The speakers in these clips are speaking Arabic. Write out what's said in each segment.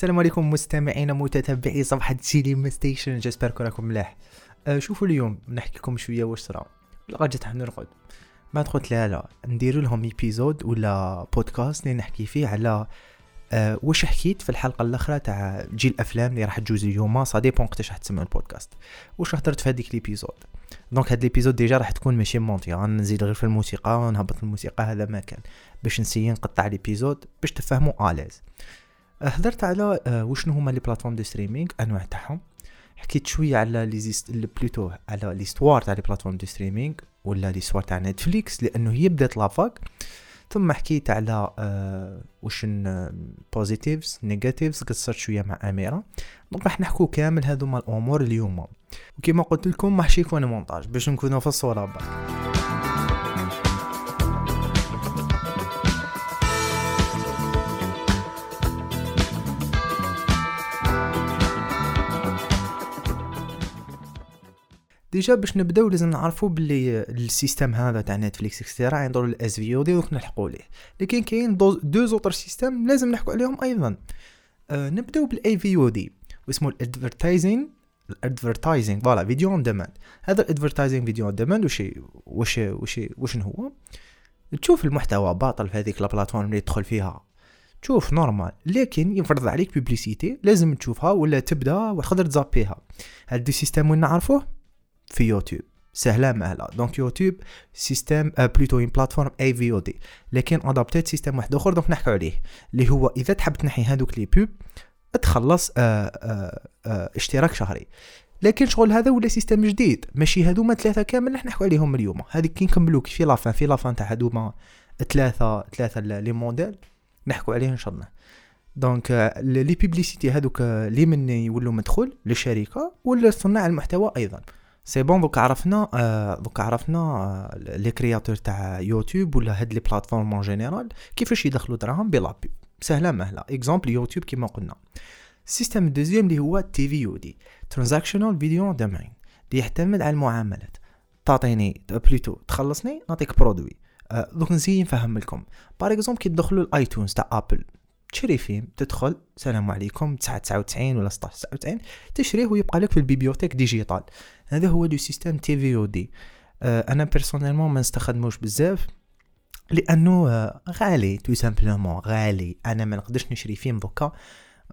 السلام عليكم مستمعينا متتبعي صفحة Cinema Station j'espère راكم ملاح. أه شوفوا اليوم نحكي لكم شوية واش صرا. لقد جيت نرقد. بعد قلت لا لا. ندير لهم épisode ولا بودكاست اللي نحكي فيه على أه واش حكيت في الحلقة الأخرى تاع جيل الأفلام اللي راح تجوز اليوم. ça dépend وقتاش راح تسمعوا البودكاست واش هضرت في هذيك l'épisode donc هاد l'épisode déjà راح تكون ماشي monté غنزيد غير في الموسيقى ونهبط الموسيقى هذا ما كان. باش نسيي نقطع ليبيزود باش تفهموا اليز هدرت على آه، وشنو هما لي بلاتفورم دو ستريمينغ؟ أنواع تاعهم. حكيت شوية على لي بلوتو على ليستوار تاع لي بلاتفورم دو ستريمينغ ولا ليستوار تاع نتفليكس لأنه هي بدات لافاك ثم حكيت على آه وش بوزيتيفز نيجاتيفز قصرت شوية مع أميرة. دونك راح نحكو كامل هذوما الأمور اليوم. وكما قلت لكم ما يكون مونتاج باش نكونوا في الصورة برك déjà باش نبداو لازم نعرفوا باللي ال système هذا تاع Netflix et cetera عنده ال SVOD دوك نلحقوا ليه لكن كاين deux autres systèmes لازم نحكوا عليهم أيضا. آه نبداو بال AVOD واسمه ال advertising ال advertising voilà video on demand هذا ال advertising video on demand وش وش وش هو؟ تشوف المحتوى باطل في هذيك ال plateforme اللي تدخل فيها. تشوف normal لكن يفرض عليك publicité لازم تشوفها ولا تبدأ وتقدر تزابيها. هاد ال système وين نعرفوه؟ في يوتيوب. سهلة مهله donc YouTube système plutôt une plateforme AVOD لكن adapté système واحد آخر donc نحكي عليه. اللي هو إذا تحب تنحي هذوك les pubs تخلص آه، آه، آآ اشتراك شهري. لكن شغل هذا ولا système جديد. ماشي هذوما ثلاثة كامل راح نحكي عليهم اليوم. هذيك كي نكملوك في la fin في la fin تاع هذوما ثلاثة ثلاثة les modèles. نحكوا عليه إن شاء الله. donc les publicités هذوك اللي من يولوا مدخول للشركة ولا صناع المحتوى أيضا. c'est bon دوك عرفنا آه دوك عرفنا آه les créateurs تاع يوتيوب ولا هاد les plateformes en général كيفاش يدخلوا دراهم؟ بلا pub سهلة مهلة. exemple يوتيوب كيما قلنا. ال système ال deuxième اللي هو TVOD transactional video on demand اللي يعتمد على المعاملات. تعطيني plutôt تخلصني نعطيك produit آه donc نزيد نفهم لكم. par exemple كي تدخلوا الايتونز تاع ابل تشري فيلم تدخل السلام عليكم 99 ولا 16 99 تشريه ويبقى لك في ال bibliothèque digitale. هذا هو le système TVOD. أنا personnellement ما نستخدموش بزاف لأنه آه، غالي tout simplement غالي. أنا ما نقدرش نشري فيلم دوكا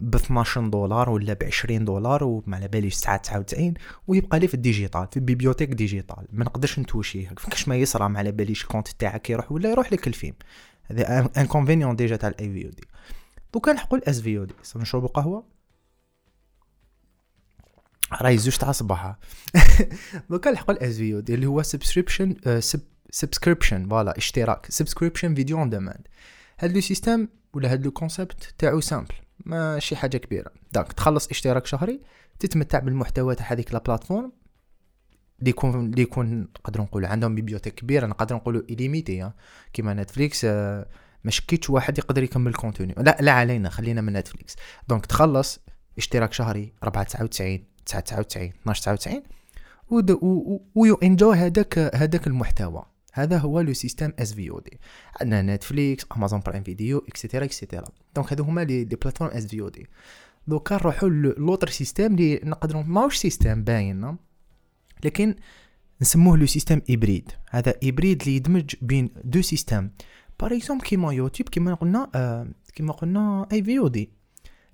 ب 12 دولار ولا ب 20 دولار وما على باليش ساعه 99 ويبقى لي في ال digital في ال bibliothèque digitale. ما نقدرش نتوشيه. كاش ما يصرى ما على باليش ال compte تاعك يروح ولا يروح لك الفيلم. هذا inconvénient déjà تاع ال AVOD. دوكا نلحقوا ال SVOD. نشربوا قهوه راهي زوج تاع صباحا دوكا نلحقوا ال SVOD اللي هو subscription subscription voilà اشتراك. subscription video on demand هاد le système ولا هاد le concept تاعو simple ماشي حاجة كبيرة. donc تخلص اشتراك شهري تتمتع بالمحتوى تاع هذيك la plateforme. اللي يكون اللي يكون نقدروا نقولوا عندهم bibliothèque كبيرة نقدر نقولوا illimitée كيما نتفليكس آه ما شكيتش واحد يقدر يكمل contenu لا لا علينا خلينا من نتفليكس. donc تخلص اشتراك شهري 499 999 1299 و you enjoy هذاك هذاك المحتوى. هذا هو le système SVOD عندنا نتفليكس أمازون برايم فيديو et cetera et cetera donc هذو هما les plateformes SVOD دوكا نروحو l'autre système اللي نقدروا ماهوش système باين لكن نسموه le système hybride هذا hybride اللي يدمج بين deux systèmes par exemple كيما يوتيوب كيما قلنا كيما قلنا AVOD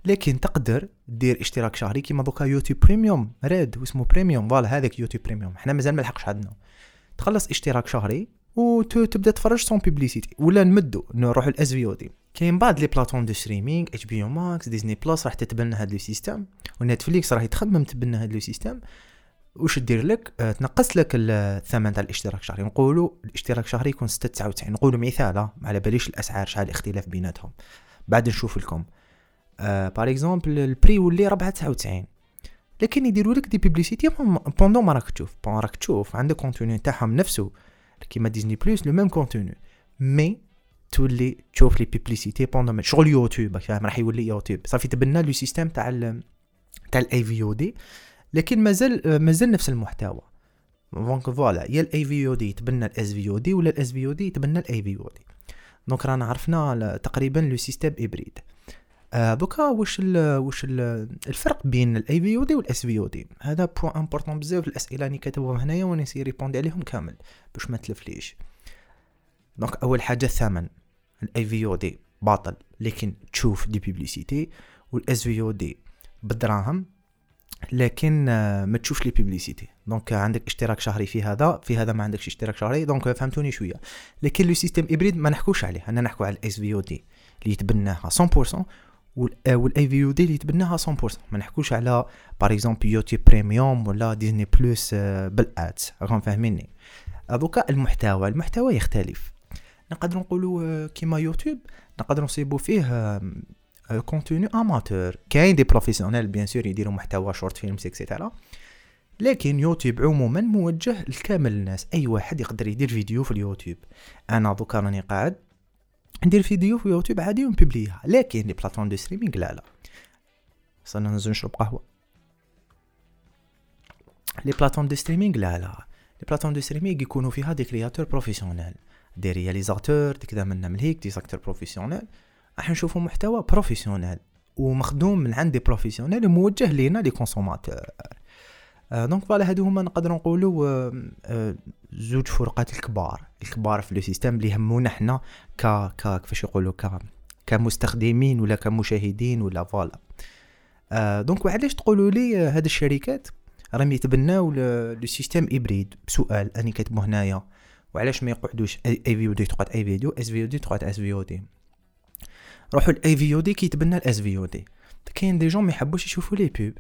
لكن تقدر دير اشتراك شهري كيما دوكا يوتيوب بريميوم ريد واسمه بريميوم voilà هذاك يوتيوب بريميوم حنا مازال ملحقش عندنا تخلص اشتراك شهري وتبدا تفرج sans publicité ولا نمدو نروحو ال SVOD كاين بعض les plateformes de streaming اتش بي أو ماكس ديزني بلس راح تتبنى هاد le système ونتفليكس راح يتخمم تبنى هاد le système وش دير لك؟ أه تنقص لك الثمن تاع الاشتراك الشهري. نقولوا الاشتراك الشهري يكون 699 نقولوا مثال على باليش الأسعار شحال الاختلاف بيناتهم. بعد نشوف لكم. par exemple ال prix ولي 499 لكن يديروا لك des publicités pendant ما راك تشوف. bon راك تشوف عندك contenu تاعهم نفسه. كيما ديزني بلوس le même contenu mais تولي تشوف les publicités pendant شغل يوتيوب فاهم راح يولي يوتيوب. صافي تبنى le système تاع تاع ال AVOD لكن مازال مازال نفس المحتوى. دونك فوالا يا الاي في أو دي يتبنى الاس في أو دي ولا الاس في أو دي يتبنى الاي في أو دي دونك رانا عرفنا تقريبا le système hybride آه دوكا واش واش ال الفرق بين الاي في أو دي والاس في أو دي هذا بوان امبورطون بزاف الأسئلة اللي كتبوهم هنايا وأنا نسي répondre عليهم كامل باش ما تلفليش. donc أول حاجة الثمن. ال AVOD باطل لكن تشوف des publicités وال SVOD بالدراهم لكن آه، ما تشوفش les publicités donc عندك اشتراك شهري في هذا في هذا ما عندكش اشتراك شهري donc فهمتوني شوية. لكن le système hybride ما نحكوش عليه. أنا نحكو على ال SVOD اللي يتبناها 100% وال AVOD اللي يتبناها 100% ما نحكوش على par exemple يوتيوب بريميوم ولا ديزني بلس بال ads راكم فاهميني؟ دوكا المحتوى المحتوى يختلف. نقدر نقولوا كيما يوتيوب نقدر نصيبوا فيه contenu amateur كاين des professionnels bien sûr يديروا محتوى short films et cetera لكن يوتيوب عموما موجه لكامل الناس اي واحد يقدر يدير فيديو في اليوتيوب أنا دوكا راني قاعد ندير فيديو في يوتيوب عادي ونبيبليها لكن les plateformes de streaming لا لا صرنا ننزل نشرب قهوه les plateformes de streaming لا لا les plateformes de streaming يكونوا فيها des créateurs professionnels des réalisateurs des كذا منا من هيك des acteurs professionnels راح نشوفوا محتوى professionnel ومخدوم من عند des professionnels وموجه لينا les consommateurs donc voilà هادو هما نقدر نقولوا آه، آه، زوج فرقات الكبار. الكبار في le système اللي يهمونا حنا ك ك كيفاش يقولوا ك كمستخدمين ولا كمشاهدين ولا voilà. donc وعلاش تقولوا لي هاد الشركات؟ راهم يتبناو le système hybride بسؤال أني كاتبو هنايا وعلاش ما يقعدوش اي في أو دي تقعد اي فيديو اس في أو دي تقعد اس في أو دي روحوا الاي في أو دي كيتبنى الاس في أو دي كاين دي جون ما يحبوش يشوفوا لي بوب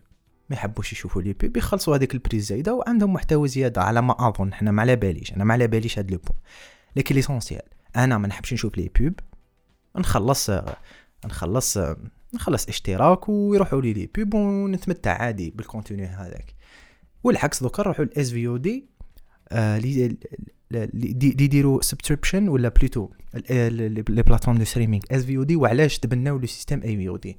ما يحبوش يشوفوا لي بوب يخلصوا هذيك البري زايده وعندهم محتوى زياده على ما اظن حنا ما على باليش أنا ما على باليش هاد لو بون لكن ليسونسيال أنا ما نحبش نشوف لي بوب نخلص نخلص نخلص اشتراك ويروحوا لي لي بوب ونتمتع عادي بالكونتينيو هذاك والعكس دوكا نروحوا ال SVOD اللي يديروا subscription ولا plutôt les plateformes de streaming SVOD وعلاش تبناو le système AVOD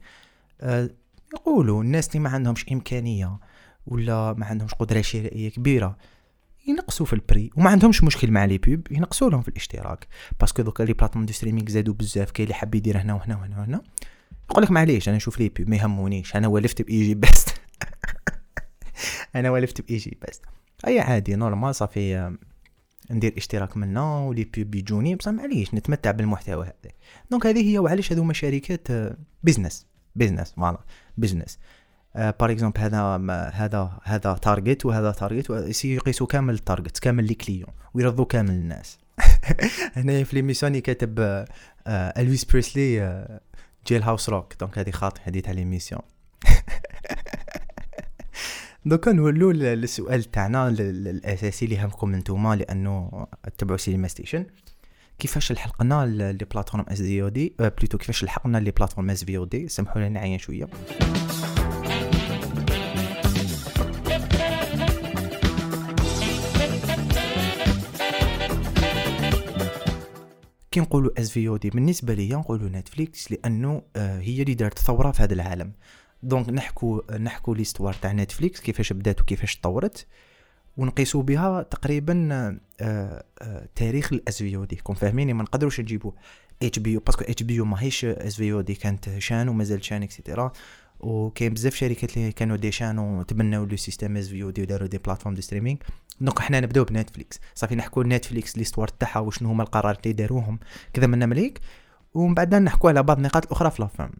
يقولوا الناس اللي ما عندهمش إمكانية ولا ما عندهمش قدرة شرائية كبيرة ينقصوا في ال prix وما عندهمش مشكل مع les pubs ينقصوا لهم في الاشتراك. parce que دوكا les plateformes de streaming زادوا بزاف كاين اللي حاب يدير هنا وهنا وهنا وهنا. يقول لك معليش أنا نشوف les pubs ما يهمونيش أنا ولفت بايجي بس. أنا ولفت بايجي بس. أي عادي normal صافي ندير اشتراك منا و les pubs يجوني بصح معليش نتمتع بالمحتوى هذا. donc هذه هي وعلاش هذوما شركات business business voilà business par exemple هذا هذا هذا target وهذا target يقيسوا كامل ال target كامل les clients ويرضوا كامل الناس. هنا في l'émission كاتب Elvis Presley Jailhouse Rock donc هذه خاطئ هذه تاع l'émission دوكا نولو للسؤال تاعنا الأساسي اللي همكم نتوما لأنه تبعوا Cinema Station كيفاش لحقنا les plateformes SVOD plutôt كيفاش لحقنا les plateformes SVOD سمحوا لي نعين شوية. كي نقولوا SVOD بالنسبة ليا نقولوا Netflix لأنه آه، هي اللي دارت ثورة في هذا العالم. donc نحكو نحكو l'histoire تاع Netflix كيفاش بدات وكيفاش تطورت ونقيسو بها تقريبا آه آه تاريخ ال SVOD. كون فاهميني؟ ما نقدروش نجيبو HBO parce que HBO ماهيش SVOD كانت chaîne ومازال chaîne et cetera وكاين بزاف شركات اللي كانوا des chaînes وتبناو le système SVOD وداروا des plateformes de streaming. donc حنا نبداو ب Netflix. صافي نحكو Netflix l'histoire تاعها وشنو هما القرارات اللي داروهم كذا منا مليك ومن بعد نحكو على بعض النقاط الأخرى في la fin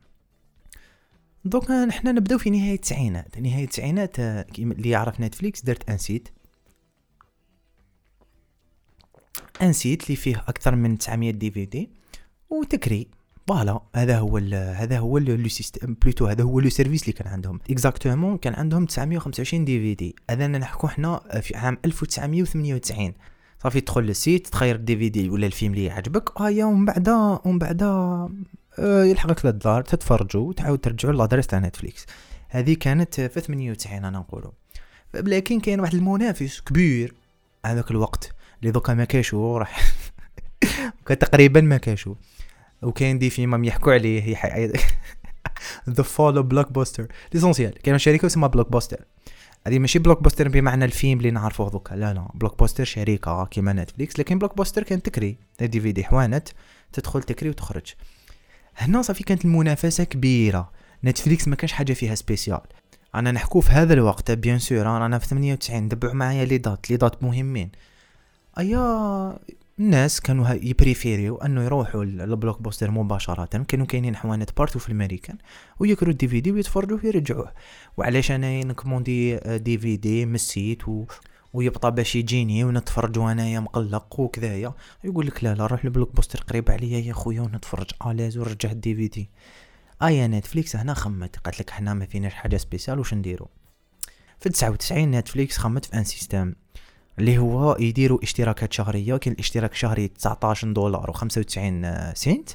donc نحنا نبداو في نهاية التسعينات. نهاية التسعينات اللي يعرف Netflix درت un site. un site اللي فيه أكثر من 900 DVD وتكري voilà هذا هو هذا هو لو سيستم بلوتو هذا هو le service اللي كان عندهم. exactement كان عندهم 925 DVD. هذا نحكو حنا في عام 1998 صافي تدخل لل site تخير ال DVD ولا الفيلم اللي يعجبك هيا ومن بعد ومن بعد آه، يلحقك للدار تتفرجوا وتعاود ترجعوا l'adresse تاع Netflix. هذه كانت في 98 أنا نقولوا. لكن كاين واحد المنافس كبير هذاك الوقت اللي دوكا ما كاشو راح تقريبا ما كاشو وكاين des films يحكوا عليه The Fall of Blockbuster l'essentiel كاين شركة اسمها Blockbuster هذه ماشي blockbuster بمعنى الفيلم اللي نعرفوه دوكا. لا لا. Blockbuster شركة كيما Netflix. لكن Blockbuster كان تكري. DVD حوانت تدخل تكري وتخرج. هنا صافي كانت المنافسة كبيرة. Netflix ما كانش حاجة فيها spéciale أنا نحكو في هذا الوقت bien sûr رانا في 98 تبعوا معايا les dates les dates مهمين. أيا الناس كانوا يبريفيريو أنه يروحوا لل Blockbuster مباشرة. كانوا كاينين حوانت partout في الأمريكان. ويكروا ال DVD ويتفرجوا ويرجعوه. وعلاش أنا نكموندي DVD من ال site و... ويبطى باش يجيني ونتفرج وانايا مقلق وكذايا. يقول لك لا لا روح لل Blockbuster قريب عليا يا خويا ونتفرج. à l'aise ورجع ال DVD آيا Netflix هنا خممت. قالت لك حنا ما فيناش حاجة spéciale واش نديرو؟ في 99 Netflix خممت في un système اللي هو يديروا اشتراكات شهرية كاين الاشتراك الشهري 19 دولار و95 سنت.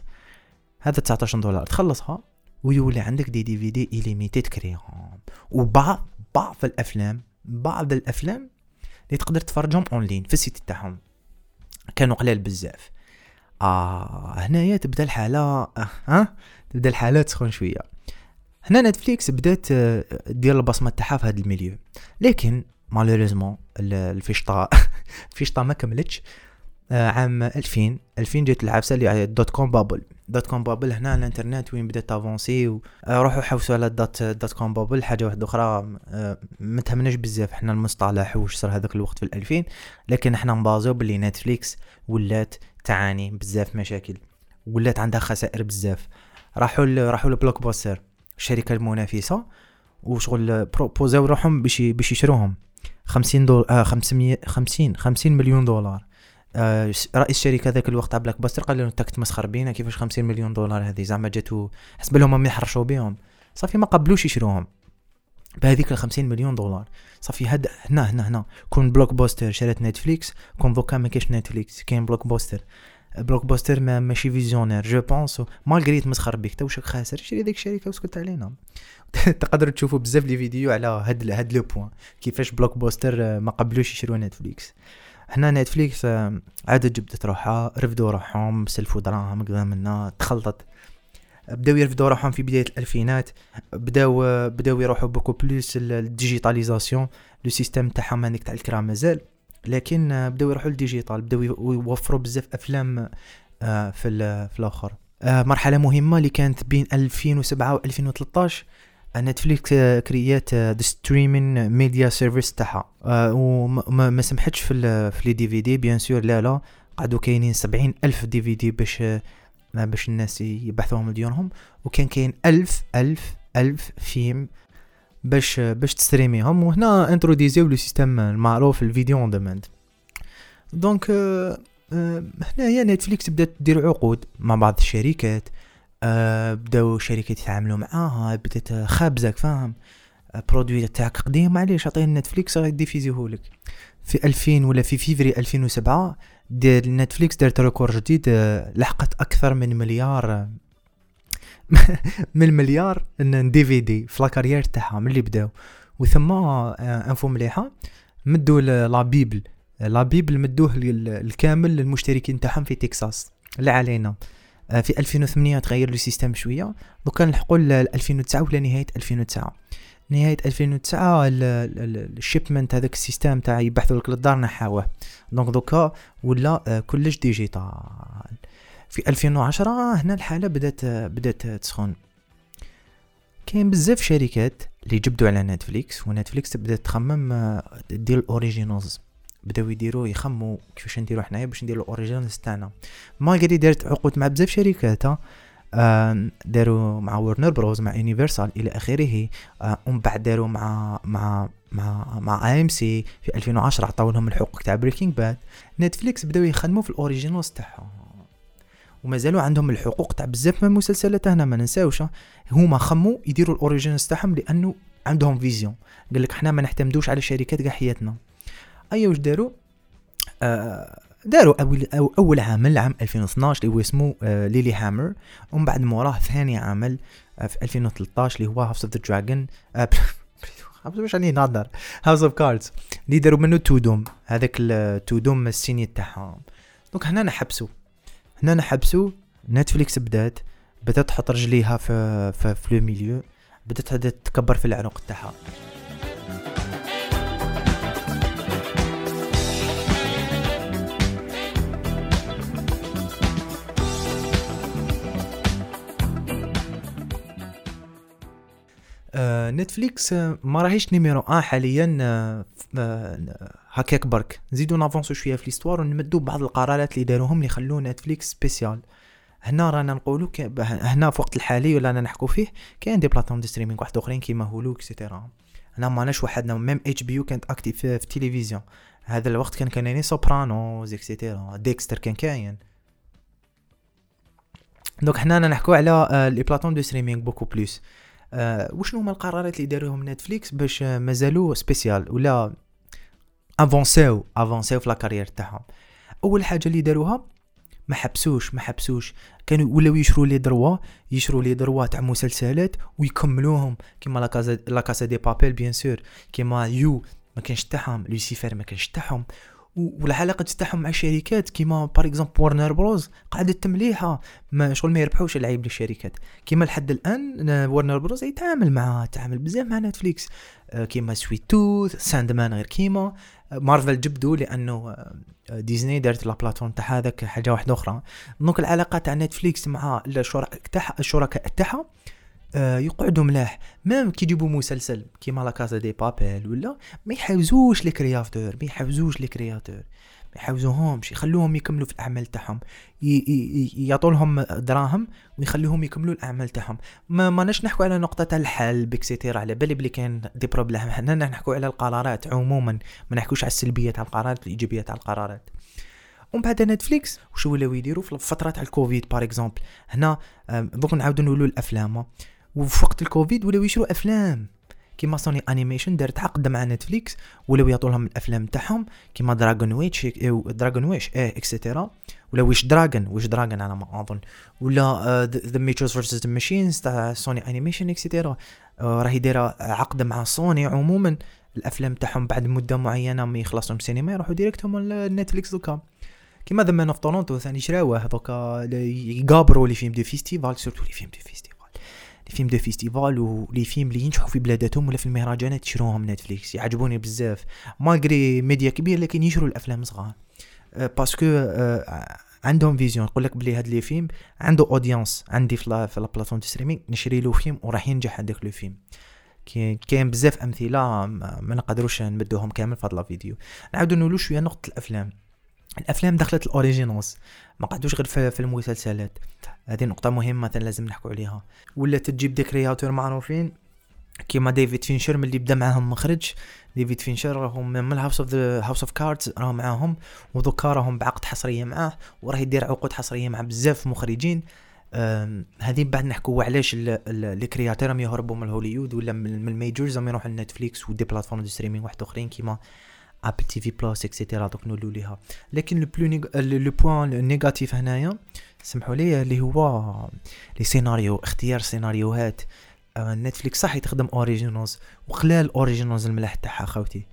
هذا 19 دولار تخلصها ويولي عندك des DVD illimités تكريهم وبعض بعض الافلام بعض الأفلام اللي تقدر تفرجهم اونلاين في ال site تاعهم. كانوا قلال بزاف. آه هنايا تبدا الحالة آه ها؟ تبدا الحالة تسخن شوية. هنا Netflix بدات آه، دير البصمة تاعها في هذا ال milieu. لكن malheureusement الفيشطا الفيشطا ما كملتش. آه، عام 2000 2000 جات العفسة اللي dot-com bubble. dot-com bubble هنا الانترنت وين بدات تافونسي. آه، روحوا حوسوا على dot dot-com bubble. حاجة واحدة أخرى آه، ما تهمناش بزاف. حنا المصطلح واش صار هذاك الوقت في الألفين لكن حنا نبازيو باللي Netflix ولات تعاني بزاف مشاكل ولات عندها خسائر بزاف. راحوا راحوا ل Blockbuster الشركة المنافسة وشغل بروبوزاو روحهم باش باش يشروهم. 50 دولار آه 500 50 50 مليون دولار. آه رئيس الشركة ذاك الوقت تاع Blockbuster قال لهم انت تمسخر بينا كيفاش 50 مليون دولار هذه؟ زعما جاتو حسب لهم هم يحرشوا بهم صافي ما قبلوش يشروهم بهذيك ال 50 مليون دولار. صافي هاد هنا هنا هنا. كون Blockbuster شرات Netflix كون دوكا ما كاينش Netflix كاين Blockbuster Blockbuster ما ماشي visionnaire. je pense malgré تمسخر بك تا واش خاسر شري ديك الشركة واسكت علينا. تقدروا تشوفوا بزاف les vidéos على هاد هاد le point كيفاش Blockbuster آه، ما قبلوش يشروا Netflix. هنا Netflix آه، عادة جبدت روحها رفدوا روحهم سلفوا دراهم كذا منا تخلطت. بداو يرفدوا روحهم في بداية الألفينات. بداو آه، بداو يروحوا beaucoup plus ال digitalisation. le système تاعهم هذيك تاع الكرا مازال. لكن بداو يروحوا لل digital بداو يوفروا بزاف أفلام في في الآخر. مرحلة مهمة اللي كانت بين 2007 و 2013 Netflix كريات the streaming media service تاعها. وما سمحتش في في les DVD bien sûr لا لا. قعدوا كاينين سبعين ألف DVD باش باش الناس يبعثوهم لديورهم وكان كاين ألف ألف ألف فيلم باش باش تستريميهم. وهنا انتروديزيو le système المعروف ال video on demand donc هنايا Netflix بدات تدير عقود مع بعض الشركات. آه بداو شركات يتعاملوا معاها بدات خابزك فاهم؟ آه produit تاعك قديم معليش عطيه Netflix لك. في 2000 ولا في فيفري 2007 دير Netflix دارت record جديد آه لحقت أكثر من مليار من مليار DVD في la carrière تاعها من اللي بداو. آه info مليحة مدوا la bible. la bible مدوه الكامل للمشتركين تاعهم في تكساس. لا علينا. آه، في 2008 تغير le système شوية. دوكا نلحقوا ل 2009 ولا نهاية 2009 نهاية 2009 ال shipment هذاك ال système تاع يبحثوا لك للدار نحاوه. donc دوكا ولا آه، كلش digital. في 2010 هنا الحالة بدات بدات تسخن. كاين بزاف شركات اللي جبدوا على Netflix و Netflix بدات تخمم آه، دير ال originals. بداو يديروا يخموا كيفاش نديروا حنايا باش نديروا ال original تاعنا. malgré دارت عقود مع بزاف شركات داروا مع Warner Bros مع Universal إلى آخره ومن بعد داروا مع مع مع مع AMC في 2010 عطاو لهم الحقوق تاع Breaking Bad Netflix بداو يخدموا في ال originals تاعهم. ومازالوا عندهم الحقوق تاع بزاف من المسلسلات هنا ما ننساوش هما خموا يديروا ال originals تاعهم لأنه عندهم vision قال لك إحنا ما نعتمدوش على شركات كاع حياتنا. اي واش داروا؟ آه داروا اول أول عمل عام 2012 اللي هو اسمه آه Lilyhammer. ومن بعد موراه ثاني عمل آه في 2013 اللي هو House of the Dragon واش راني نهضر House of Cards اللي داروا منه Tudum هذاك ال Tudum السيني تاعهم. donc هنا نحبسوا هنا نحبسوا Netflix بدات. بدات تحط رجليها في في, في le milieu. بدات تكبر في العنق تاعها. Netflix ما راهيش numéro un حاليا آه، هكاك برك. نزيدو نافونسو شوية في l'histoire ونمدو بعض القرارات اللي داروهم اللي يخلو Netflix spécial. هنا رانا نقولو هنا في الوقت الحالي ولا أنا نحكو فيه كاين des plateformes de streaming واحد أخرين كيما Hulu et cetera هنا ماناش وحدنا même HBO كانت active في, التلفزيون هذا الوقت كان كاين Sopranos et cetera Dexter كان كاين. donc حنا نحكو على les plateformes de streaming beaucoup plus. وشنو هما القرارات اللي داروهم Netflix باش مازالو spécial ولا افونسيو افونسيو في la carrière تاعهم. أول حاجة اللي داروها ما حبسوش ما حبسوش. كانوا ولاو يشرو les droits يشرو les droits تاع مسلسلات ويكملوهم. كيما La Casa de Papel bien sûr كيما You ما كانش تاعهم. لوسيفر ما كانش تاعهم. والعلاقات تاعهم مع الشركات كيما par exemple Warner Bros قعدت مليحه ما شغل ما يربحوش العيب للشركات. كيما لحد الآن Warner Bros يتعامل مع تعامل بزاف مع Netflix آه، كيما Sweet Tooth Sandman غير كيما. مارفل جبدو لأنه آه، ديزني دارت la plateforme تاع هذاك حاجة واحدة أخرى. donc العلاقة تاع Netflix مع الشركاء تاعها آه، يقعدوا ملاح. même كي يجيبوا مسلسل كيما La Casa de Papel ولا ما يحوزوش les créateurs ما يحوزوش les créateurs ما يحوزوهمش يخلوهم يكملوا في الأعمال تاعهم. يعطوا لهم دراهم ويخلوهم يكملوا الأعمال تاعهم. ما ماناش نحكوا على نقطة تاع الحلب et cetera على بالي بلي كاين des problèmes. حنا نحكوا على القرارات عموما ما نحكوش على السلبية تاع القرارات الإيجابية تاع القرارات. ومن بعد Netflix وشو ولاو يديروا في الفترة تاع الكوفيد par exemple هنا دوك نعاودوا نقولوا الأفلام. وفي وقت الكوفيد ولاو يشروا أفلام. كيما Sony Animation دارت عقد مع Netflix ولاو يعطوا لهم الأفلام تاعهم. كيما Dragon Wish Dragon Wish إيه et cetera ولا Wish Dragon Wish Dragon على ما أظن. ولا The Mitchells versus the Machines تاع Sony Animation et cetera راهي دايرة عقد مع سوني عموما. الأفلام تاعهم بعد مدة معينة ما يخلصوا من السينما يروحوا directement ل Netflix دوكا. كيما The Man of Toronto ثاني شراوة دوكا يقابروا les films de festival surtout les films de festival. films de festival و les films اللي ينجحوا في بلاداتهم ولا في المهرجانات يشروهم Netflix يعجبوني بزاف. malgré média كبير لكن يشروا الأفلام صغار. parce que أه عندهم vision يقول لك بلي هاد les films عنده audience عندي في la في plateforme streaming نشري le film وراح ينجح هذاك le film. كاين بزاف أمثلة ما نقدروش نمدوهم كامل في هذا الفيديو نعاودو نقولوا شوية نقطة الأفلام. الأفلام دخلت ال originals. ما قعدوش غير في المسلسلات. هذه نقطة مهمة مثلا لازم نحكوا عليها. ولا تجيب des créateurs معروفين كيما David Fincher من اللي بدا معاهم مخرج. David Fincher راهم من ال House of House of Cards راهم معاهم. ودوكا راهم بعقد حصرية معاه وراه يدير عقود حصرية مع بزاف مخرجين. هذه بعد نحكوا علاش ال créateurs راهم يهربوا من هوليود ولا من ال majors راهم يروحوا ل Netflix و des plateformes de streaming واحد أخرين كيما Apple TV Plus et cetera دوك نولوا ليها. لكن le plus le point négatif هنايا سمحوا لي اللي هو les scénarios اختيار سيناريوهات. Netflix صح يتخدم originals وخلال ال originals الملاح تاعها خوتي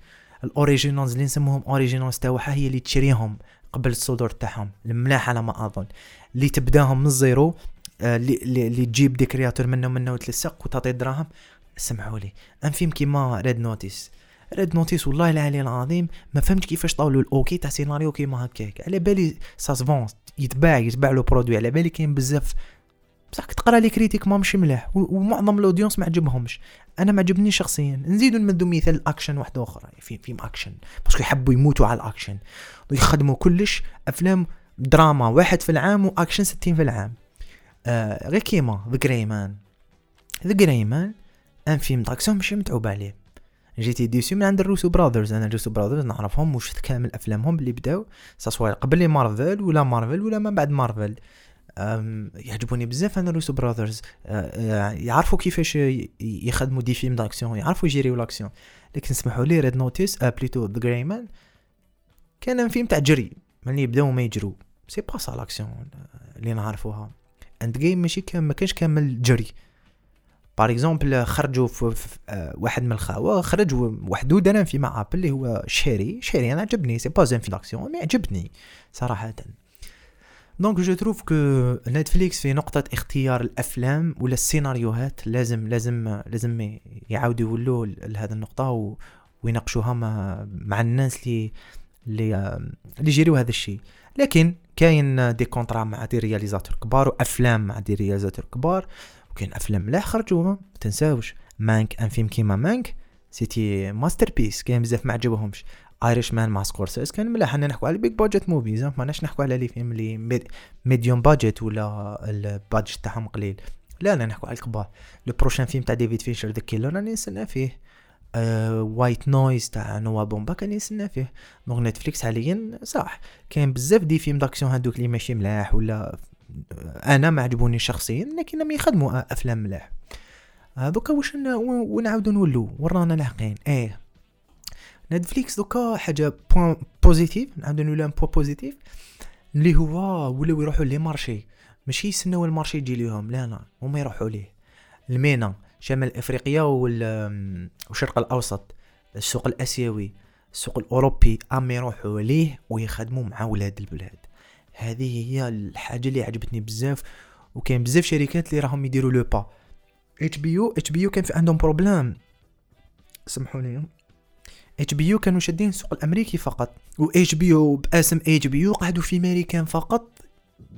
ال originals اللي نسموهم originals تاعها هي اللي تشريهم قبل الصدور تاعهم الملاح على ما أظن. اللي تبداهم من ال zéro اللي اللي تجيب des créateurs منه منه وتلصق وتعطي دراهم. سمحوا لي. un film كيما Red Notice Red Notice والله العلي العظيم ما فهمت كيفاش عطاو له ال OK تاع سيناريو كيما هكاك. على بالي ça se vend يتباع يتباع le produit على بالي كاين بزاف. بصح تقرا les critiques ما مش ملاح ومعظم ال audience ما عجبهمش. أنا ما عجبني شخصيا. نزيدو نمدو مثال الأكشن واحدة أخرى في فيلم أكشن. parce que يحبوا يموتوا على الأكشن. ويخدموا كلش أفلام دراما واحد في العام واكشن ستين في العام. آه غير كيما The Gray Man The Gray Man un film d'action ماشي متعوب عليه. j'étais déçu من عند ال Russo Brothers. أنا ال Russo Brothers نعرفهم وشفت كامل أفلامهم اللي بداو. سواء قبل مارفل ولا مارفل ولا من بعد مارفل. يعجبوني بزاف أنا ال Russo Brothers. أه، يعرفوا كيفاش يخدموا des films d'action يعرفوا يجيريو l'action. لكن سمحوا لي Red Notice plutôt The Gray Man كان فيلم تاع جري. ملي بداو ما يجرو. c'est pas ça l'action اللي نعرفوها. Endgame ماشي كان ما كانش كامل جري. par exemple خرجوا في, آه واحد من الخاوه خرج وحدود أنا في مع Apple اللي هو Cherry Cherry أنا عجبني. c'est pas un film d'action mais عجبني صراحة. donc je trouve que Netflix في نقطة اختيار الافلام ولا السيناريوهات لازم لازم لازم يعاودوا يولوا لهذه النقطة و ويناقشوها مع, مع الناس اللي اللي اللي يجيروا هذا الشيء. لكن كاين des contrats مع des réalisateurs كبار وافلام مع des réalisateurs كبار. وكاين أفلام ملاح خرجوا ما تنساوش Mank أن فيلم كيما Mank c'était masterpiece كاين بزاف ما عجبهمش. Irishman مع سكورسيز كان ملاح حنا نحكوا على big budget movies ما ماناش نحكوا على les films اللي medium budget ولا ال budget تاعهم قليل. لا لا نحكوا على الكبار. le prochain film تاع David Fincher The Killer راني نستنى فيه. White Noise تاع Noah Baumbach كان يستنى فيه. donc Netflix حاليا صح كاين بزاف des films d'action هادوك اللي ماشي ملاح ولا أنا ما عجبوني شخصيا لكنهم يخدموا أفلام ملاح. دوكا واش ونعاودو نولو ورانا لاحقين. إيه. Netflix دوكا حاجة point positif نعاودو نولو un point positif اللي هو ولاو يروحوا les marchés. ماشي يستناو المارشي يجي ليهم لا لا هما يروحوا ليه. ال MENA شمال افريقيا والشرق الأوسط السوق الآسيوي السوق الأوروبي ام يروحوا ليه ويخدموا مع ولاد البلاد. هذه هي الحاجة اللي عجبتني بزاف وكاين بزاف شركات اللي راهم يديروا le pas. اتش بي يو اتش بي يو كان في عندهم problème سمحوني HBO كانوا شادين السوق الأمريكي فقط و اتش بي يو باسم اتش بي يو قعدوا في أمريكان فقط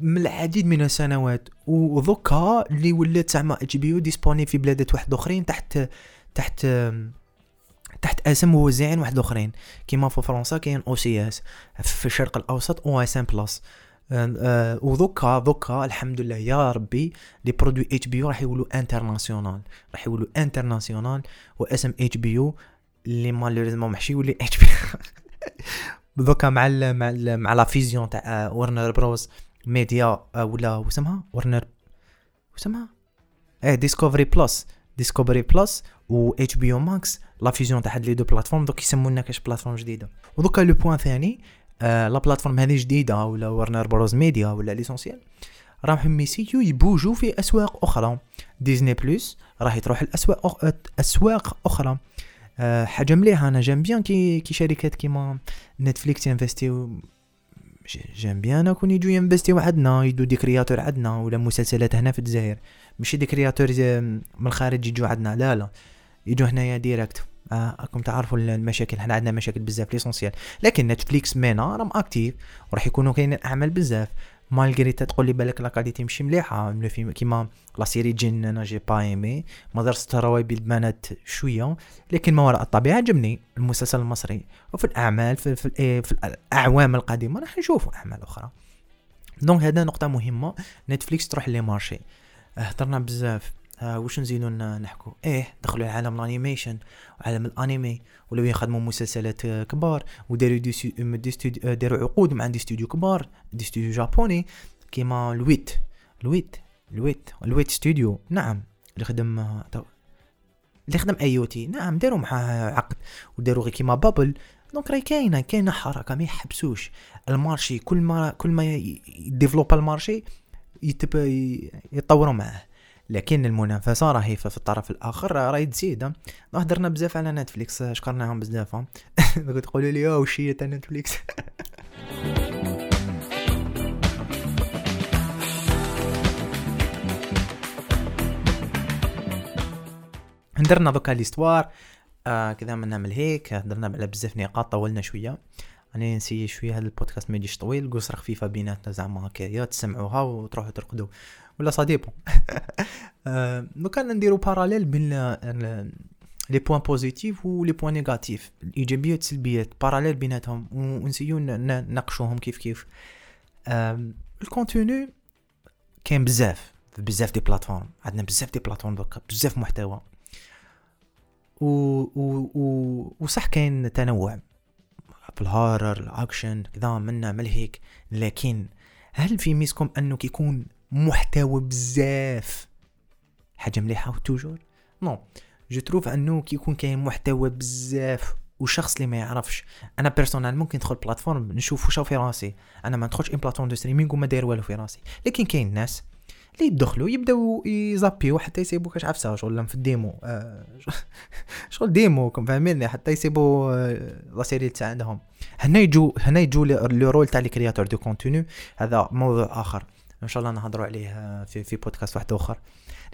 من العديد من السنوات. وذوكا اللي ولات زعما HBO disponible في بلادات واحد اخرين تحت تحت تحت أسم موزعين واحد اخرين كيما في فرنسا كاين OCS في الشرق الأوسط أو إس ام بلس. وذوكا ذوكا الحمد لله يا ربي les produits HBO راح يولوا international. راح يولوا international واسم HBO اللي malheureusement محشي يولي HBO دوكا مع ال مع ال مع la fusion تاع Warner Bros Media ولا واسمها ورنر واسمها إيه Discovery+ Discovery+ و HBO Max la fusion تاع هاد les deux plateformes دوك يسمونا كاش plateforme جديدة. ودوكا le point ثاني آه la plateforme هذه جديدة ولا Warner Bros Media ولا l'essentiel راهم يسيو يبوجوا في أسواق أخرى. Disney+ راح تروح الاسواق أسواق أخرى. أه حاجة مليحة أنا j'aime bien كي كي شركات كيما Netflix ينفستيو. j'aime bien أكون يجوا ينفستيو عندنا يدو des créateurs عندنا ولا مسلسلات هنا في الجزائر. ماشي des créateurs من الخارج يجوا عندنا لا لا. يجوا هنايا direct راكم تعرفوا المشاكل حنا عندنا مشاكل بزاف l'essentiel. لكن Netflix MENA راهم actifs وراح يكونوا كاينين أعمال بزاف. malgré تقول لي بالك la qualité ماشي مليحة. le film كيما la série Jinn أنا j'ai pas aimé. مدرسة الروابي البنات شوية لكن ما وراء الطبيعة عجبني المسلسل المصري. وفي الأعمال في, في, في, في الأعوام القادمه راح نشوفوا أعمال أخرى. donc هذا نقطة مهمة. Netflix تروح les marchés هضرنا بزاف. آه وش نزيدو نحكو؟ إيه دخلوا عالم ال animation وعالم الانمي ولو يخدموا مسلسلات كبار وداروا دي, des studios داروا عقود مع des studios كبار des studios japonais كيما الويت. الويت الويت الويت ستوديو نعم. اللي خدم اللي خدم AOT نعم داروا معاه عقد وداروا غير كيما Bubble. donc راهي كاينة كاينة حركة ما يحبسوش. المارشي كل ما كل ما ي développe المارشي يتطوروا معاه. لكن المنافسة راهي في الطرف الآخر راهي تزيد. هضرنا بزاف على Netflix شكرناهم بزاف. تقولوا لي واش هي تاع Netflix. درنا دوكا l'histoire. آه كذا من نعمل هيك. هضرنا على بزاف نقاط طولنا شوية. أنا نسي شوية هذا البودكاست ما يجيش طويل. قصره خفيفه بيناتنا زعما هكايا تسمعوها وتروحوا ترقدوا. ولا ça dépend لو كان نديرو parallèle بين les points positifs و les points négatifs الايجابيات والسلبيات parallèle بيناتهم. ونسيو نناقشوهم كيف كيف. ال contenu كاين بزاف. بزاف des plateformes عندنا بزاف des plateformes دوكا. بزاف محتوى. و, و, و وصح كاين تنوع. في ال horror الاكشن كذا منا ملهيك لكن هل في mais est-ce que أنه كيكون محتوى بزاف. حاجة مليحة toujours non je trouve أنه كيكون كاين محتوى بزاف وشخص اللي ما يعرفش أنا personnel ممكن ندخل plateforme نشوف واش في راسي. أنا ما ندخلش une plateforme de streaming وما داير والو في راسي. لكن كاين ناس اللي يدخلوا يبداو يزابيو حتى يسيبو كاش عفسة شغل في ال démo. آه شغل démo فاهميني؟ حتى يسيبو آه la série تاع عندهم هنا يجو هنا يجو le rôle تاع les créateurs de contenu هذا موضوع آخر. إن شاء الله نهضروا عليه في في بودكاست واحد آخر.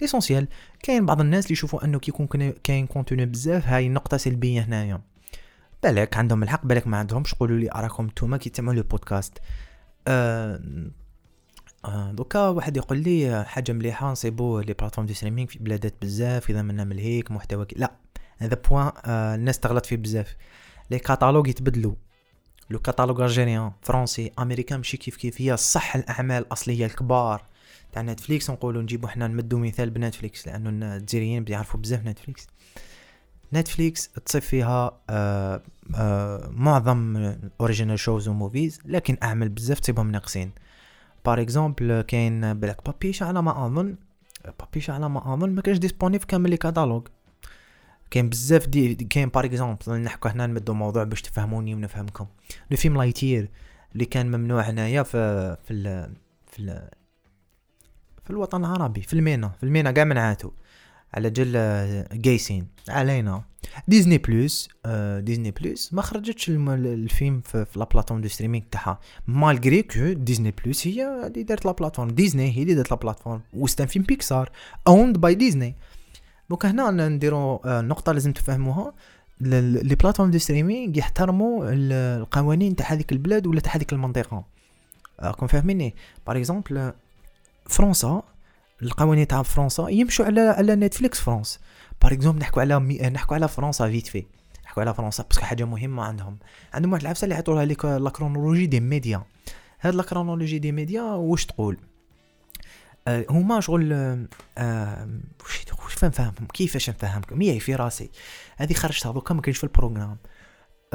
l'essentiel كاين بعض الناس اللي يشوفوا أنه كيكون كاين contenu بزاف هاي نقطه سلبية هنايا. بالك عندهم الحق بالك ما عندهمش قولوا لي أراكم نتوما كي تسمعوا le podcast أه آه دوكا واحد يقول لي حاجة مليحة نصيبو les plateformes de streaming في بلادات بزاف إذا منا من هيك محتوى لا هذا point آه الناس تغلط فيه بزاف. les catalogues يتبدلوا. le catalogue algérien français américain ماشي كيف كيف هي صح الأعمال الأصلية الكبار. تاع نتفليكس نقولوا نجيبو حنا نمدو مثال بنتفليكس لأنه الجزائريين بيعرفوا بزاف نتفليكس. نتفليكس تصيب فيها آه آه معظم original shows و movies لكن أعمال بزاف تصيبهم ناقصين. par exemple كاين بلاك بابيش على ما أظن بابيش على ما أظن ما كانش disponible كامل les catalogues كاين بزاف دي كاين par exemple نحكو هنا نمدو موضوع باش تفهموني ونفهمكم. le film Lightyear اللي كان ممنوع هنايا في في ال في ال في الوطن العربي في ال MENA في ال MENA كاع منعاتو. على جل قايسين علينا. ديزني بلوس آه ديزني بلوس ما خرجتش الفيلم في, la plateforme de streaming تاعها. malgré que ديزني بلوس هي اللي دارت la plateforme ديزني هي اللي دارت la plateforme و c'est un film Pixar owned by Disney donc هنا نديرو آه نقطة لازم تفهموها. les plateformes de streaming يحترموا القوانين تاع هذيك البلاد ولا تاع هذيك المنطقة. راكم فاهميني؟ par exemple فرنسا القوانين تاع فرنسا يمشوا على على Netflix France par exemple نحكوا على مي... نحكوا على فرنسا vite fait نحكوا على فرنسا parce que حاجة مهمة عندهم. عندهم واحد العفسة اللي يعطوها لك la chronologie des médias هاد la chronologie des médias واش تقول؟ آه هما شغل آه واش فهم فهمهم؟ كيفاش نفهمكم هي في راسي. هذه خرجتها دوكا ما كاينش في ال programme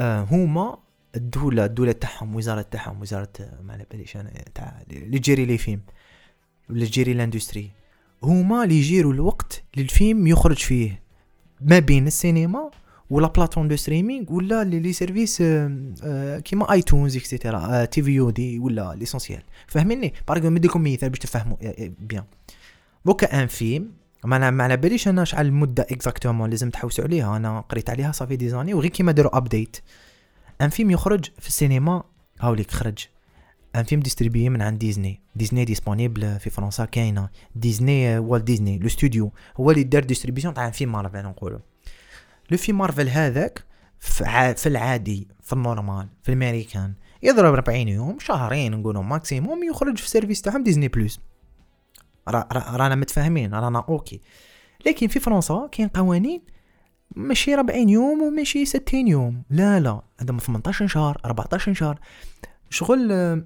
آه هما الدولة الدولة تاعهم وزارة تاعهم وزارة ما على باليش أنا تاع اللي تجري les films ولا تجري l'industrie. هما اللي يجيروا الوقت للفيلم يخرج فيه. ما بين السينما ولا plateforme de streaming ولا les services كيما iTunes et cetera TVOD ولا l'essentiel فاهميني باه نديكم مثال باش تفهموا bien دوكا un film ما ما على باليش أنا شحال المده exactement لازم تحوسوا عليها أنا قريت عليها صافي des années وغير كيما داروا update un film يخرج في السينما هاوليك خرج un film distribué من عند ديزني ديزني disponible في فرنسا كاينة ديزني والت ديزني le studio هو اللي دار distribution تاع فيلم مارفل نقولوا le film Marvel هذاك في العادي في ال normal في الأمريكان يضرب 40 يوم شهرين نقولوا maximum يخرج في ال service تاعهم ديزني بلس رانا متفاهمين رانا OK. لكن في فرنسا كاين قوانين ماشي 40 يوم وماشي 60 يوم. لا لا عندهم 18 شهر 14 شهر. شغل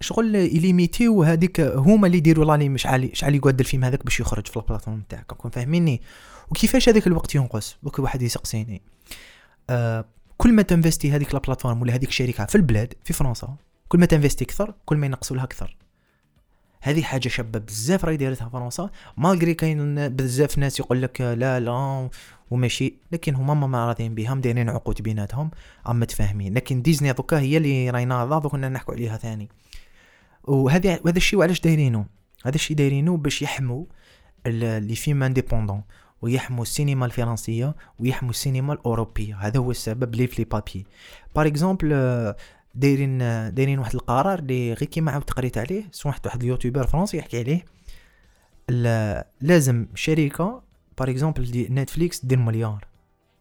شغل يليميتيو هذيك هما اللي يديروا l'année شحال شحال يقعد الفيلم هذاك باش يخرج في ال plateforme تاعك. راكم فاهميني؟ وكيفاش هذاك الوقت ينقص؟ دوك واحد يسقسيني. آه كل ما تنفستي هذيك ال plateforme ولا هذيك الشركة في البلاد في فرنسا كل ما تنفستي أكثر كل ما ينقصوا لها أكثر هذه حاجة شابة بزاف راهي دايرتها فرنسا. malgré كاين بزاف ناس يقول لك لا لا وماشي. لكن هما ما راضيين بها دايرين عقود بيناتهم أما متفاهمين لكن ديزني دوكا هي اللي راهي ناضه كنا نحكوا عليها ثاني. وهذا وهذا الشيء وعلاش دايرينه؟ هذا الشيء دايرينه باش يحموا les films indépendants ويحموا السينما الفرنسية ويحموا السينما الأوروبية. هذا هو السبب لي في لي بابي. par exemple دايرين دايرين واحد القرار اللي غير كيما عاود قريت عليه. سمعت واحد ال youtuber فرنسي يحكي عليه. لازم شركة par exemple دي نتفليكس دير مليار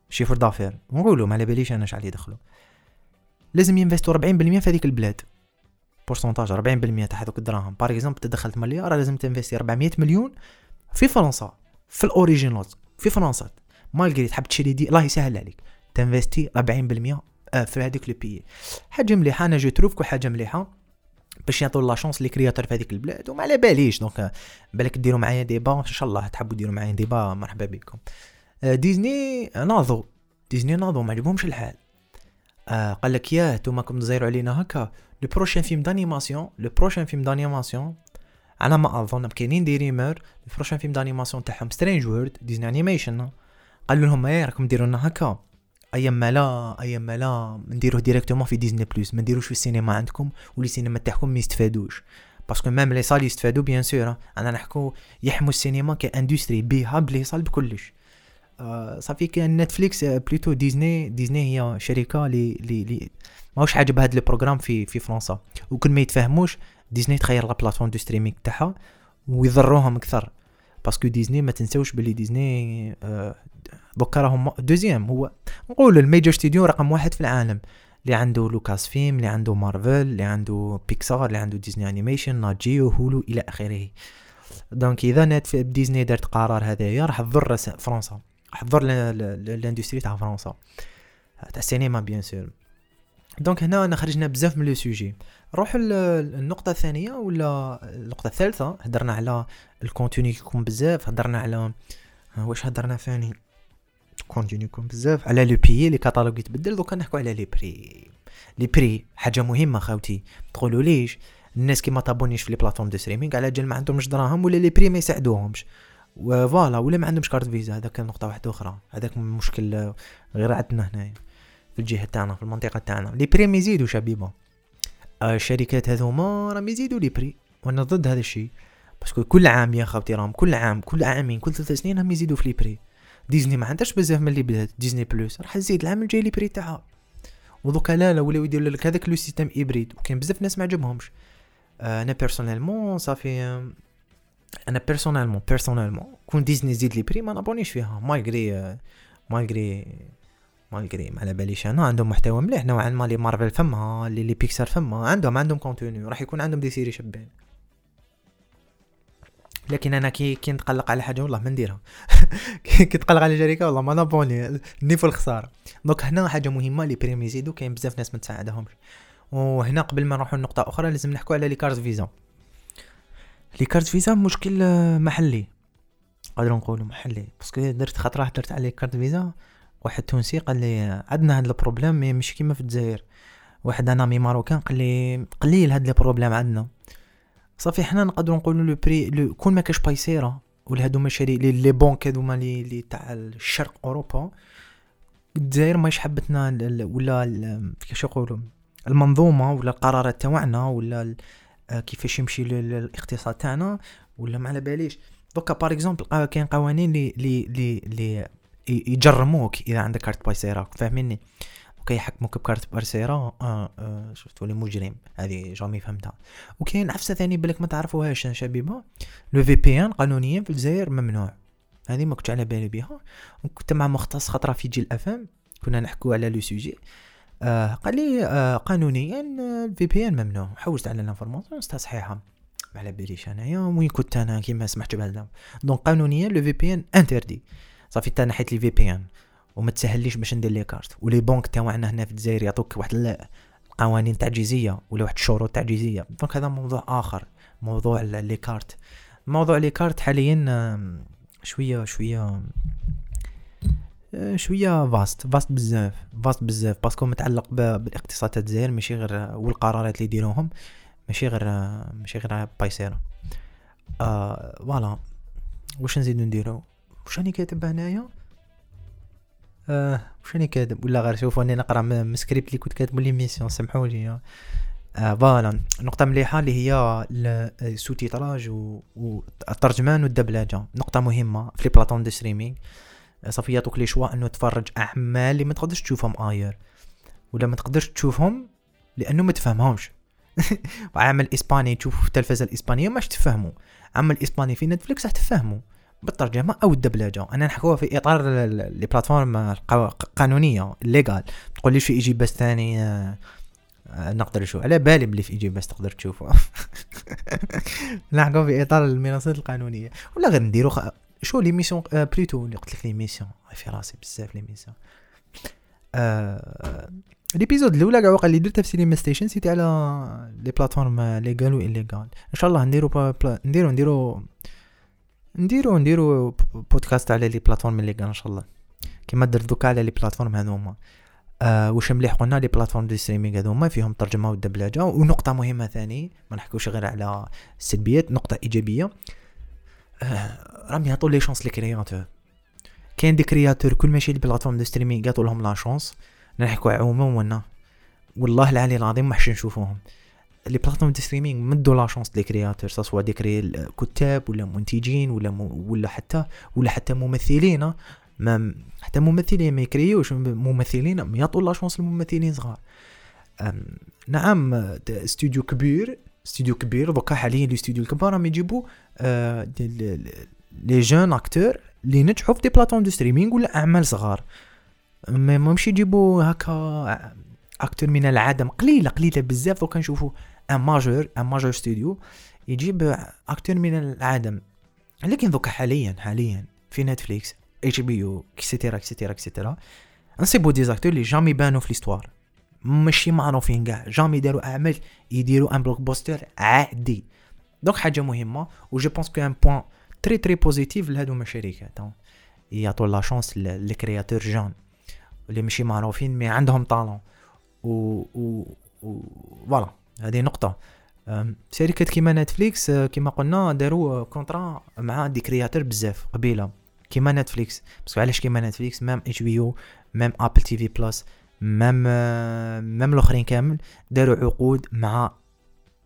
chiffre d'affaires. نقولوا ما على باليش أنا شحال يدخلوا. لازم ينفستوا 40% في هذيك البلاد. pourcentage 40% تاع هذوك الدراهم. par exemple تدخلت مليار لازم تنفستي 400 مليون في فرنسا. في ال originals في فرنسا. malgré تحب تشري دي الله يسهل عليك. تنفستي 40% آه، في هذيك le pays. حاجة مليحة أنا je trouve حاجة مليحة. باش يعطوا la chance les créateurs في هذيك البلاد. وما على باليش donc بالك ديروا معايا débat. إن شاء الله تحبوا ديروا معايا débat مرحبا بكم. آه، ديزني ناضوا ديزني ناضوا ما عجبهمش الحال. آه قال لك ياه نتوما كم تزيروا علينا هكا. le prochain film d'animation le prochain film d'animation على ما أظن كاينين des rumeurs le prochain film d'animation تاعهم Strange World Disney Animation قالوا لهم إيه راكم ديروا لنا هكا. أيام ما لا أيام لا نديروه directement في ديزني بلس ما نديروش في السينما عندكم ولي السينما تاعكم ما يستفادوش. parce que même les salles يستفادوا bien sûr أنا نحكو يحموا السينما ك industrie بيها ب les salles بكلش آه صافي كان نتفليكس plutôt ديزني ديزني هي شركة لي لي لي ماهوش عاجب هذا ال programme في في فرنسا. وكل ما يتفاهموش ديزني تخير la plateforme de streaming تاعها ويضروهم أكثر. parce que ديزني ما تنساوش بلي ديزني آه دوكا راهم deuxième. هو نقول ال major studio رقم واحد في العالم. اللي عنده لوكاس فيلم اللي عنده مارفل اللي عنده بيكسار اللي عنده ديزني Animation Nat Geo Hulu إلى آخره. donc إذا نت ديزني دارت قرار هذايا راح تضر فرنسا. راح تضر l'industrie تاع فرنسا. تاع السينما bien sûr. donc هنا انا خرجنا بزاف من le sujet. نروح النقطة الثانية ولا النقطة الثالثة هدرنا على ال contenu يكون بزاف هدرنا على واش هدرنا ثاني؟ contenu يكون بزاف على le pays les catalogues يتبدل دوكا نحكو على les prix les prix حاجة مهمة خاوتي تقولوا ليش؟ الناس كي ما تابونيش في les plateformes de streaming على جال ما عندهمش دراهم ولا les prix ما يساعدوهمش. و voilà ولا ما عندهمش carte Visa هذاك نقطة واحدة أخرى. هذاك مشكل غير عندنا هنايا في الجهة تاعنا في المنطقة تاعنا. les prix ما يزيدوا شبيبة آه، الشركات هذوما راهم يزيدوا les prix وأنا ضد هذا الشيء. parce que كل عام يا خاوتي راهم كل عام كل عامين كل ثلاث سنين راهم يزيدوا في les prix ديزني ما عندهاش بزاف من اللي بدات ديزني Plus. راح تزيد العام الجاي les prix تاعها. ودوكا لا لا ولاو يديروا لك هذاك le système hybride وكاين بزاف ناس ما عجبهمش. آه، أنا personnellement صافي أنا personnellement personnellement كون ديزني زيد les prix ما نابونيش فيها. malgré malgré malgré ما على باليش أنا عندهم محتوى مليح نوعا ما les مارفل فما لي لي بيكسار فما. عندهم عندهم contenu راح يكون عندهم des séries شابين. لكن أنا كي كي نتقلق على حاجة والله ما نديرها. كي نتقلق على شركة والله ما نابوني niveau الخسارة. donc هنا حاجة مهمة les prix يزيدو كاين بزاف ناس ما تساعدهمش. وهنا قبل ما نروحوا لنقطة أخرى لازم نحكوا على les cartes Visa les cartes Visa مشكل محلي. قادر نقولوا محلي. parce que درت خطرة درت عليه carte Visa واحد تونسي قال لي عندنا هاد ال problème mais مش كيما في الجزائر. واحد أنا mes marocains قال لي قليل هاد ال problème عندنا. صافي حنا نقدروا نقولوا لو بري لو كون ما كاش بايسيرا ولا هادو مشاري لي لي بونك هادوما لي لي تاع الشرق أوروبا الجزائر ماهيش حبتنا ولا كيفاش يقولوا المنظومة ولا القرارات تاعنا ولا كيفاش يمشي الاقتصاد تاعنا ولا ما على باليش. دوكا بار اكزومبل كاين قوانين لي لي لي يجرموك إذا عندك كارت بايسيرا فاهميني وكي يحكموك بكارت بارسيرا آه آه شفت ولي مجرم هذه جامي فهمتها. وكاين عفسه ثاني بالك ما تعرفوهاش شبيبة؟ le VPN قانونيا في الجزائر ممنوع. هذه ما كنتش على بالي بها وكنت مع مختص خطرة في GLFM كنا نحكوا على le sujet. آه قال لي آه قانونيا ال VPN ممنوع. حوست على l'information صحيحه ما على باليش أنايا. وين كنت أنا؟ كيما سمحت بهذا. donc قانونيا le VPN interdit صافي انت نحيت les VPN وما تسهليش باش ندير les cartes. و les banques تاعنا هنا في الجزائر يعطوك واحد القوانين تعجيزية ولا واحد الشروط تعجيزية. donc هذا موضوع آخر. موضوع les cartes. موضوع les cartes حاليا شوية شوية شوية vaste vaste بزاف vaste بزاف. parce que متعلق بالاقتصاد تاع الجزائر ماشي غير والقرارات اللي يديروهم ماشي غير ماشي غير Paysera آه voilà. واش نزيدو نديرو؟ واش راني كاتب هنايا؟ آه واش راني كاتب ولا غير شوفوا راني نقرا من سكريبت اللي كنت كاتبو l'émission سمحوا لي. آه voilà. نقطة مليحة اللي هي ال sous-titrage والترجمان والدبلجة. نقطة مهمة في les plateformes de streaming صافي يعطوك les choix أنه تفرج أعمال اللي ما تقدرش تشوفهم اير ولا ما تقدرش تشوفهم لأنه ما تفهمهمش. وعمل إسباني تشوف في التلفزة الإسبانية ماش تفهموا عمل إسباني في نتفليكس راح تفهموا بالترجمه أو الدبلجه أنا نحكوها في إطار لي بلاتفورم قانونية ليغال تقول لي في يجي بس ثاني آه، آه، نقدر نشوف. على بالي بلي في بس تقدر تشوفه. نحكوا في إطار المنصات القانونية. ولا غير نديرو خ... شو لي ميسيون آه بليتو اللي قلت لك ميسيون في راسي بزاف لي ميسيون آه ليبيزود الأولى كاع وقع اللي درتها في سينما ستيشن سيتي على لي بلاتفورم ليغال و إن شاء الله نديرو نديرو نديرو نديرو نديرو بودكاست على les plateformes اللي إن شاء الله. كيما درت دوكا على les plateformes هذوما آه واش مليح قلنا les plateformes de streaming هذوما فيهم ترجمة والدبلجه ونقطة مهمة ثاني ما نحكوش غير على السلبيات نقطة إيجابية. آه راهم يعطوا les chances les créateurs كاين des créateurs كل ماشي les plateformes de streaming يعطوا لهم la chance نحكوا عموما والله العلي العظيم ما حش نشوفوهم. les plateformes de streaming مدوا la chance les créateurs سواء des cré- كتاب ولا منتجين ولا م... ولا حتى ولا حتى ممثلين ما حتى ممثلين ما يكريوش ممثلين ما يعطوا la chance للممثلين صغار. نعم استوديو كبير استوديو كبير دوكا حاليا les studios الكبار راهم يجيبوا آه les jeunes acteurs اللي نجحوا في des plateformes de streaming ولا أعمال صغار. ما مش يجيبوا هكا acteur من العدم قليلة قليلة بزاف دوكا نشوفوا major un major studio يجيب acteur من العدم لكن دوكا حاليا حاليا في نتفليكس HBO et cetera et cetera et cetera نصيبو des acteurs اللي jamais بانو في l'histoire ماشي معروفين كاع jamais داروا أعمال يديروا un blockbuster عادي. donc حاجة مهمة و je pense que un point très très positif لهادو الشركات يعطوا la chance les créateurs jeunes اللي ماشي معروفين mais عندهم talent و و و voilà هذه نقطة. شركات كيما Netflix كيما قلنا داروا contrats مع des créateurs بزاف قبيلة. كيما Netflix. بس علاش كيما Netflix؟ même HBO même Apple TV Plus même même الأخرين كامل داروا عقود مع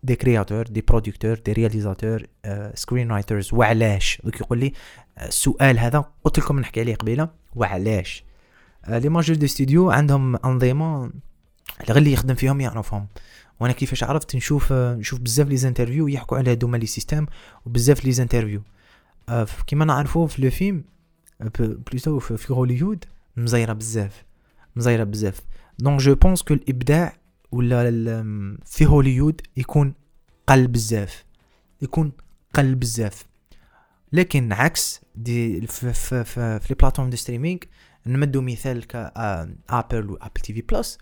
des créateurs des producteurs des réalisateurs screenwriters وعلاش؟ يقول لي السؤال هذا قلت لكم نحكي عليه قبيلة. وعلاش؟ les majors des studios عندهم أنظمة غير اللي يخدم فيهم يعرفهم. وأنا كيفاش عرفت نشوف نشوف بزاف les interviews يحكوا على هذوما les systèmes وبزاف les interviews. كيما نعرفوا في le film plutôt في هوليوود مزيره بزاف مزيره بزاف. donc je pense que الابداع ولا في هوليوود يكون قل بزاف يكون قل بزاف. لكن عكس des في في في, les plateformes de streaming نمدو مثال ك Apple و Apple TV Plus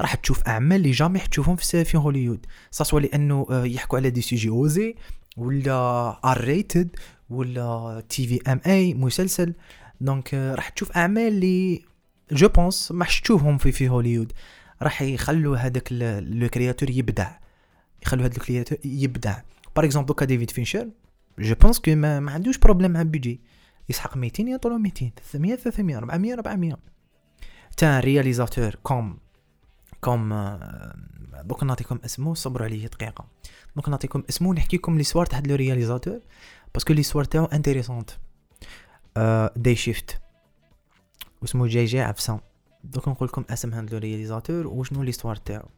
راح تشوف أعمال اللي jamais تشوفهم في في هوليوود سواء لأنه يحكوا على des sujets osés ولا R-rated ولا TV-MA مسلسل. donc راح تشوف أعمال اللي je pense ما تشوفهم في في هوليوود راح يخلوا هذاك le créateur يبدع. يخلوا هذاك ال créateur يبدع. par exemple دوكا ديفيد فينشر je pense que ما, ما عندوش problème مع بيجي يسحق 200 يعطولو 200 300 300 400 400 تا réalisateur comme comme دوك نعطيكم اسمه صبروا عليه دقيقة. دوك نعطيكم اسمه نحكيكم l'histoire تاع le réalisateur parce que l'histoire تاعو intéressante Day Shift واسمو جاي جاي عفسان دوك نقول لكم اسم هاد le réalisateur وشنو l'histoire تاعو.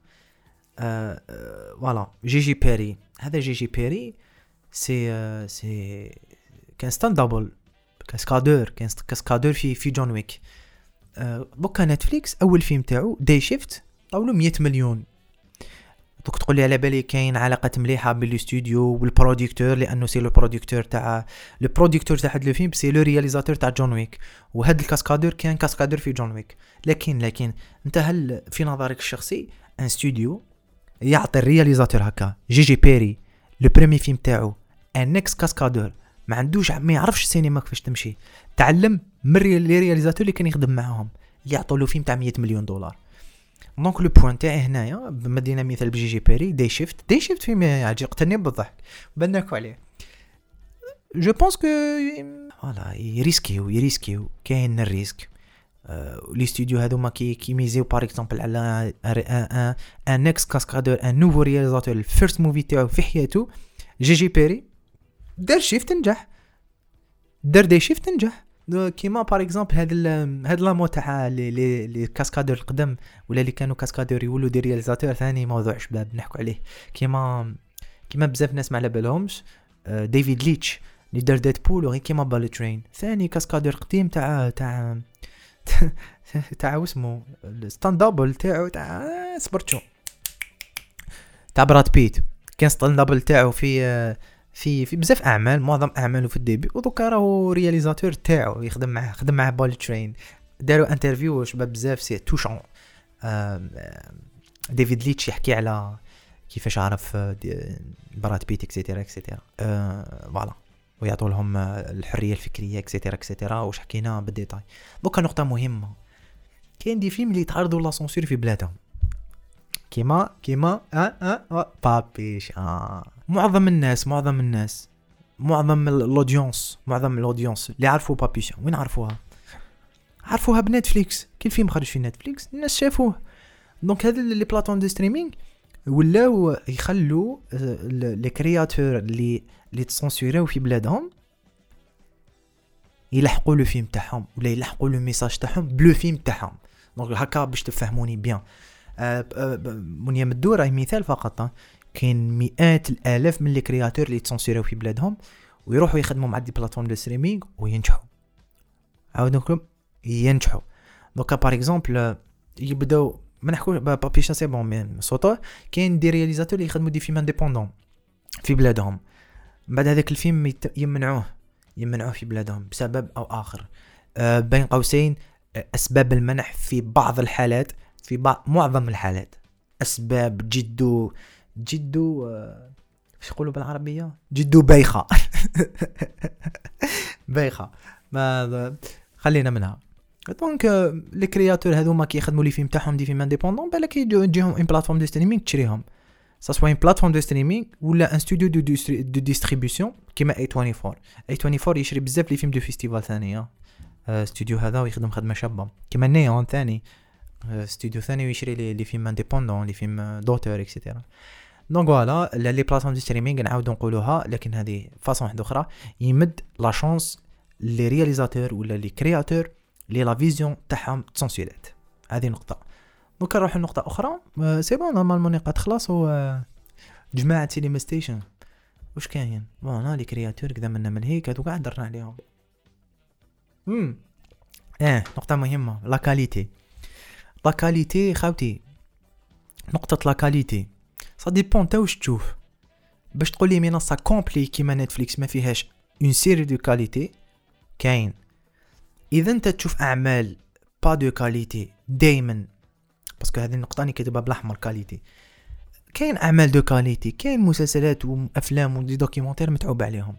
voilà جي جي بيري. هذا جي جي بيري c'est c'est كان stunt double cascadeur كان cascadeur في في John Wick دوكا Netflix أول فيلم تاعو Day Shift عطولو 100 مليون. دوك تقول لي على بالي كاين علاقه مليحة بين الاستوديو وال producteur لأنه c'est le producteur تاع le producteur تاع هاد le film c'est le réalisateur تاع John Wick وهاد ال cascadeur كان cascadeur في John Wick لكن لكن أنت هل في نظرك الشخصي un studio يعطي ال réalisateur هكا جي جي بيري le premier film تاعو un ex-cascadeur ما عندوش ما يعرفش السينما كيفاش تمشي تعلم من les réalisateurs اللي كان يخدم معاهم يعطوا له فيلم تاع 100 مليون دولار. donc le point تاعي هنايا مدينا مثال بجي جي بيري Day Shift Day Shift فيلم يعجي قتلني بالضحك بناكو عليه je pense que voilà يريسكيو يريسكيو كاين ال risque les studios هذوما كي كيميزيو par exemple على ان un ex-cascadeur un nouveau réalisateur ال first movie تاعو في حياته جي جي بيري دار Shift نجح دار Day Shift نجح كيما par exemple هاد هاد la mode تاع les les cascadeurs القدم ولا اللي كانوا cascadeurs يولوا des réalisateurs ثاني موضوع شباب نحكوا عليه. كيما كيما بزاف ناس ما على بالهمش ديفيد ليتش اللي دار Deadpool وغير كيما Bullet Train. ثاني cascadeur قديم تاع تاع تاع واسمو stunt double تاعو تاع سبرتشو تاع براد بيت. كان stunt double تاعو في في في بزاف أعمال معظم أعماله في ال début. ودوكا راهو réalisateur تاعو يخدم معاه خدم معاه Bullet Train داروا interview شباب بزاف c'est touchant ديفيد ليتش يحكي على كيفاش عرف براد بيت et cetera et cetera voilà. ويعطوا لهم الحرية الفكرية et cetera et cetera واش حكينا بال détail. دوكا نقطة مهمة. كاين des films اللي يتعرضوا la censure في بلادهم. كيما كيما آه آه, آه Papicha. معظم الناس معظم الناس معظم ال audience معظم ال audience اللي عرفوا Papicha وين عرفوها؟ عرفوها ب Netflix. كل فيلم خرج في Netflix الناس شافوه. donc هذا les plateformes de streaming ولاو يخلوا les créateurs اللي اللي تسونسيراو في بلادهم يلحقوا le film تاعهم ولا يلحقوا le message تاعهم ب le film تاعهم. donc هكا باش تفهموني bien. منيا مدو راهي مثال فقط كاين مئات الآلاف من les créateurs اللي تسونسيريو في بلادهم ويروحوا يخدموا مع des plateformes de streaming وينجحوا. عاود لكم ينجحوا. دوكا par exemple يبداو ما نحكوش Papicha c'est bon surtout كاين des réalisateurs اللي يخدموا des films indépendants في بلادهم. بعد هذاك الفيلم يمنعوه يمنعوه في بلادهم بسبب أو آخر. أه بين قوسين أسباب المنع في بعض الحالات في بعض معظم الحالات. أسباب جدو جدو أه إيش يقولوا بالعربية؟ جدو بايخه بايخه ما خلينا منها. donc les créateurs هذوما كيخدموا les films تاعهم des films indépendants بالك يجيهم une plateforme de streaming تشريهم. ça soit une plateforme de streaming ولا un studio de de distribution كيما A24 A24 يشري بزاف les films de festival ثانية ستوديو هذا ويخدم خدمة شابة. كيما نيون ثاني ستوديو ثاني ويشري les films indépendants les films d'auteur et cetera donc voilà les plateformes de streaming نعاودو نقولوها لكن هذه façon واحدة أخرى. يمد la chance les réalisateurs ولا les créateurs لي la vision تاعهم تسونسيلات هذه نقطة. donc نروح لنقطة أخرى. c'est bon normalement نقاط خلاص هو جماعة Cinema Station واش كاين؟ voilà les créateurs كذا منا من هيك هذوك قاعد درنا عليهم. امم آه نقطة مهمة. la qualité la qualité خاوتي. نقطة la qualité ça dépend تا واش تشوف باش تقول لي منصه complète كيما Netflix ما فيهاش une série de qualité كاين. إذا انت تشوف أعمال pas de qualité دايما parce que هذه النقطة راني كاتبها بالأحمر qualité كاين أعمال de qualité كاين مسلسلات وافلام و des documentaires متعوب عليهم.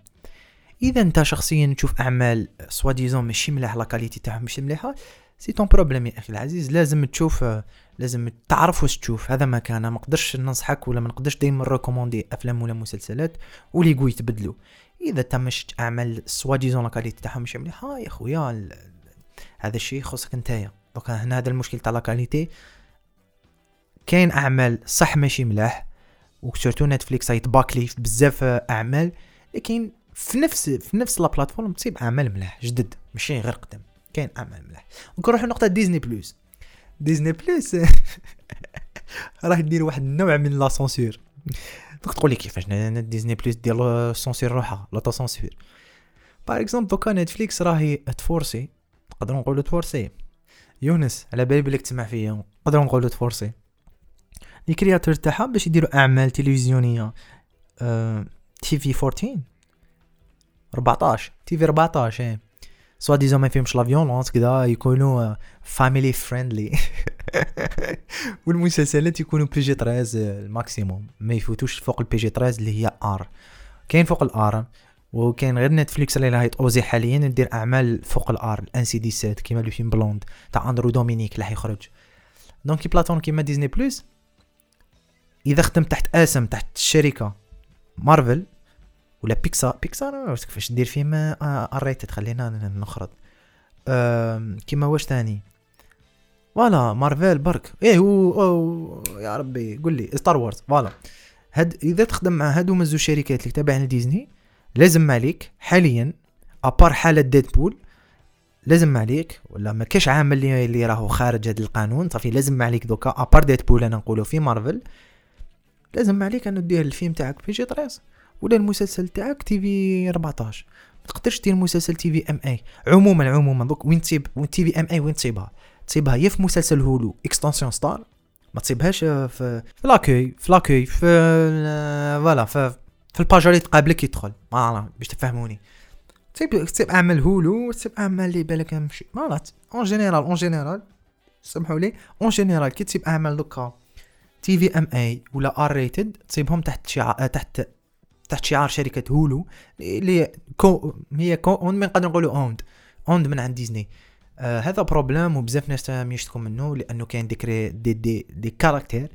إذا انت شخصيا تشوف أعمال soi-disant ماشي ملاح la qualité تاعهم ماشي مليحه c'est ton problème يا أخي العزيز. لازم تشوف لازم تعرف واش تشوف. هذا ما كان. ما نقدرش ننصحك ولا ما نقدرش دائما recommander أفلام ولا مسلسلات ولي يقول يتبدلوا. إذا تمش اعمال soi-disant la qualité تاعهم ماشي مليحة يا خويا هذا الشيء يخصك نتايا. donc هنا هذا المشكل تاع la qualité. كاين أعمال صح ماشي ملاح و surtout Netflix يت bâcler بزاف أعمال لكن في نفس في نفس la plateforme تصيب أعمال ملاح جدد ماشي غير قدام كاين أعمال ملاح. نروحو لنقطة Disney Plus Disney Plus راح دير واحد النوع من la censure. دوك تقول لي كيفاش Disney Plus دير censure روحها la censure. par exemple دوكا Netflix راهي ت forcer. نقدروا نقولوا ت forcer. يونس على بالي بليك تسمع فيا نقدروا نقولوا ت forcer. les créateurs تاعها باش يديروا أعمال تلفزيونية. TV 14 14 TV 14 soi-disant ما فيهمش la violence كذا يكونوا family friendly والمسلسلات يكونوا PG 13 ال maximum ما يفوتوش فوق ال PG 13 اللي هي R كاين فوق ال R وكاين غير Netflix اللي راهي oser حاليا ندير اعمال فوق ال R ال NC dix-sept كيما le film Blonde تاع اندرو دومينيك اللي حيخرج donc بلاتون كيما Disney Plus اذا خدم تحت اسم تحت الشركة مارفل ولا Pixar Pixar كيفاش دير فيلم R-rated خلينا نخرط كيما واش ثاني voilà Marvel برك. إيه هو يا ربي قول لي. Star Wars voilà. هاد إذا تخدم مع هادو مزو شركات اللي تابعين لديزني لازم عليك حاليا à part حالة Deadpool لازم عليك ولا ما كاش عامل اللي, اللي راهو خارج هذا القانون صافي لازم عليك دوكا. à part Deadpool أنا نقولو في مارفل لازم عليك انه دير الفيلم تاعك PG 13 ولا المسلسل تاعك TV 14 ما تقدرش دير مسلسل TV MA. عموما عموما دوك وين تصيب TV MA وين تصيبها تصيبها يا في مسلسل Hulu extension Star ما تصيبهاش في في l'accueil في l'accueil في voilà في في ال page اللي تقابلك يدخل ما باش تفهموني. تصيب تصيب أعمال Hulu تصيب أعمال اللي بالك مشي voilà en général en général سمحوا لي. en général كي تصيب أعمال دوكا TV MA ولا R-rated تصيبهم تحت شعار تحت تحت شعار شركة Hulu اللي كو هي كو ما نقدر نقولوا اوند اوند من عند ديزني آه هذا problème وبزاف ناس يشتكوا منه لأنه كاين ديك des des des caractères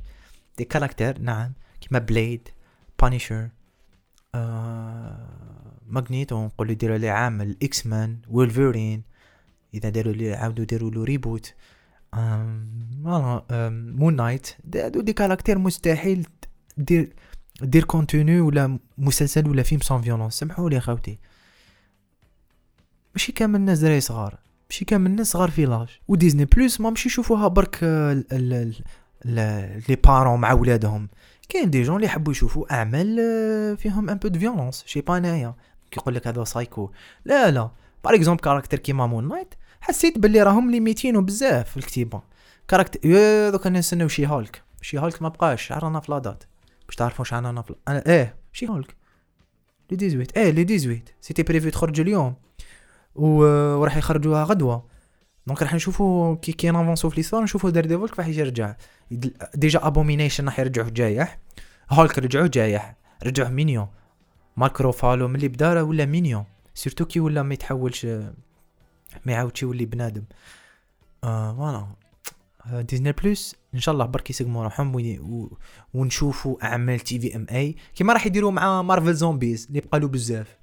des caractères نعم كيما Blade Punisher آه Magneto نقولوا يديروا لي عامل X-Men Wolverine إذا داروا لي عاودوا داروا له reboot voilà Moon Knight des caractères مستحيل دير دير contenu ولا مسلسل ولا فيلم sans violence سمحوا لي خوتي. ماشي كامل الناس دراري صغار ماشي كامل الناس صغار في l'âge. و Disney Plus ما مشي يشوفوها برك les parents مع ولادهم. كاين des jeunes اللي يحبوا يشوفوا أعمال فيهم un peu de violence je sais pas انايا كيقول لك هذا سايكو لا لا. par exemple caractère كيما Moon Knight حسيت باللي راهم ليميتينو بزاف في الكتابة. caractère دوكا نستناو She-Hulk She-Hulk ما بقاش رانا في la date باش تعرفوا شحال رانا في أنا إيه She-Hulk. le 18 إيه le 18 c'était prévu تخرج اليوم. و... وراح يخرجوها غدوة. donc راح نشوفوا كي كي نافونسو في l'histoire نشوفوا Daredevil كيفاش يرجع. déjà Abomination راح يرجعوه جايح. هولك رجعوه جايح. رجعوه mignon Mark Ruffalo ملي بدا ولا mignon surtout كي ولا ما يتحولش ما يعاودش يولي بنادم. آه voilà. آه Disney Plus. إن شاء الله برك يسقموا روحهم ونشوفوا أعمال TV MA. كيما راح يديروا مع Marvel Zombies اللي بقالو بزاف.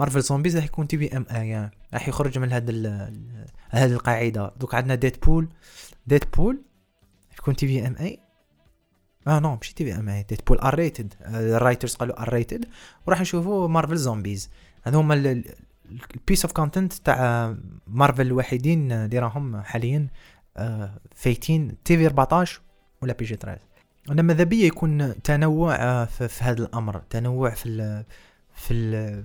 Marvel Zombies راح يكون TV MA يعني. راح يخرج من هذا هذه القاعدة. دوك عندنا Deadpool Deadpool يكون TV MA. آه non ماشي TV MA. Deadpool R-rated ال writers قالوا R-rated وراح نشوفوا Marvel Zombies هذو هما ال piece of content تاع مارفل الوحيدين اللي راهم حاليا. فايتين TV 14 ولا PG 13 أنا ماذا بيا يكون تنوع آه، في, في هذا الأمر؟ تنوع في ال في ال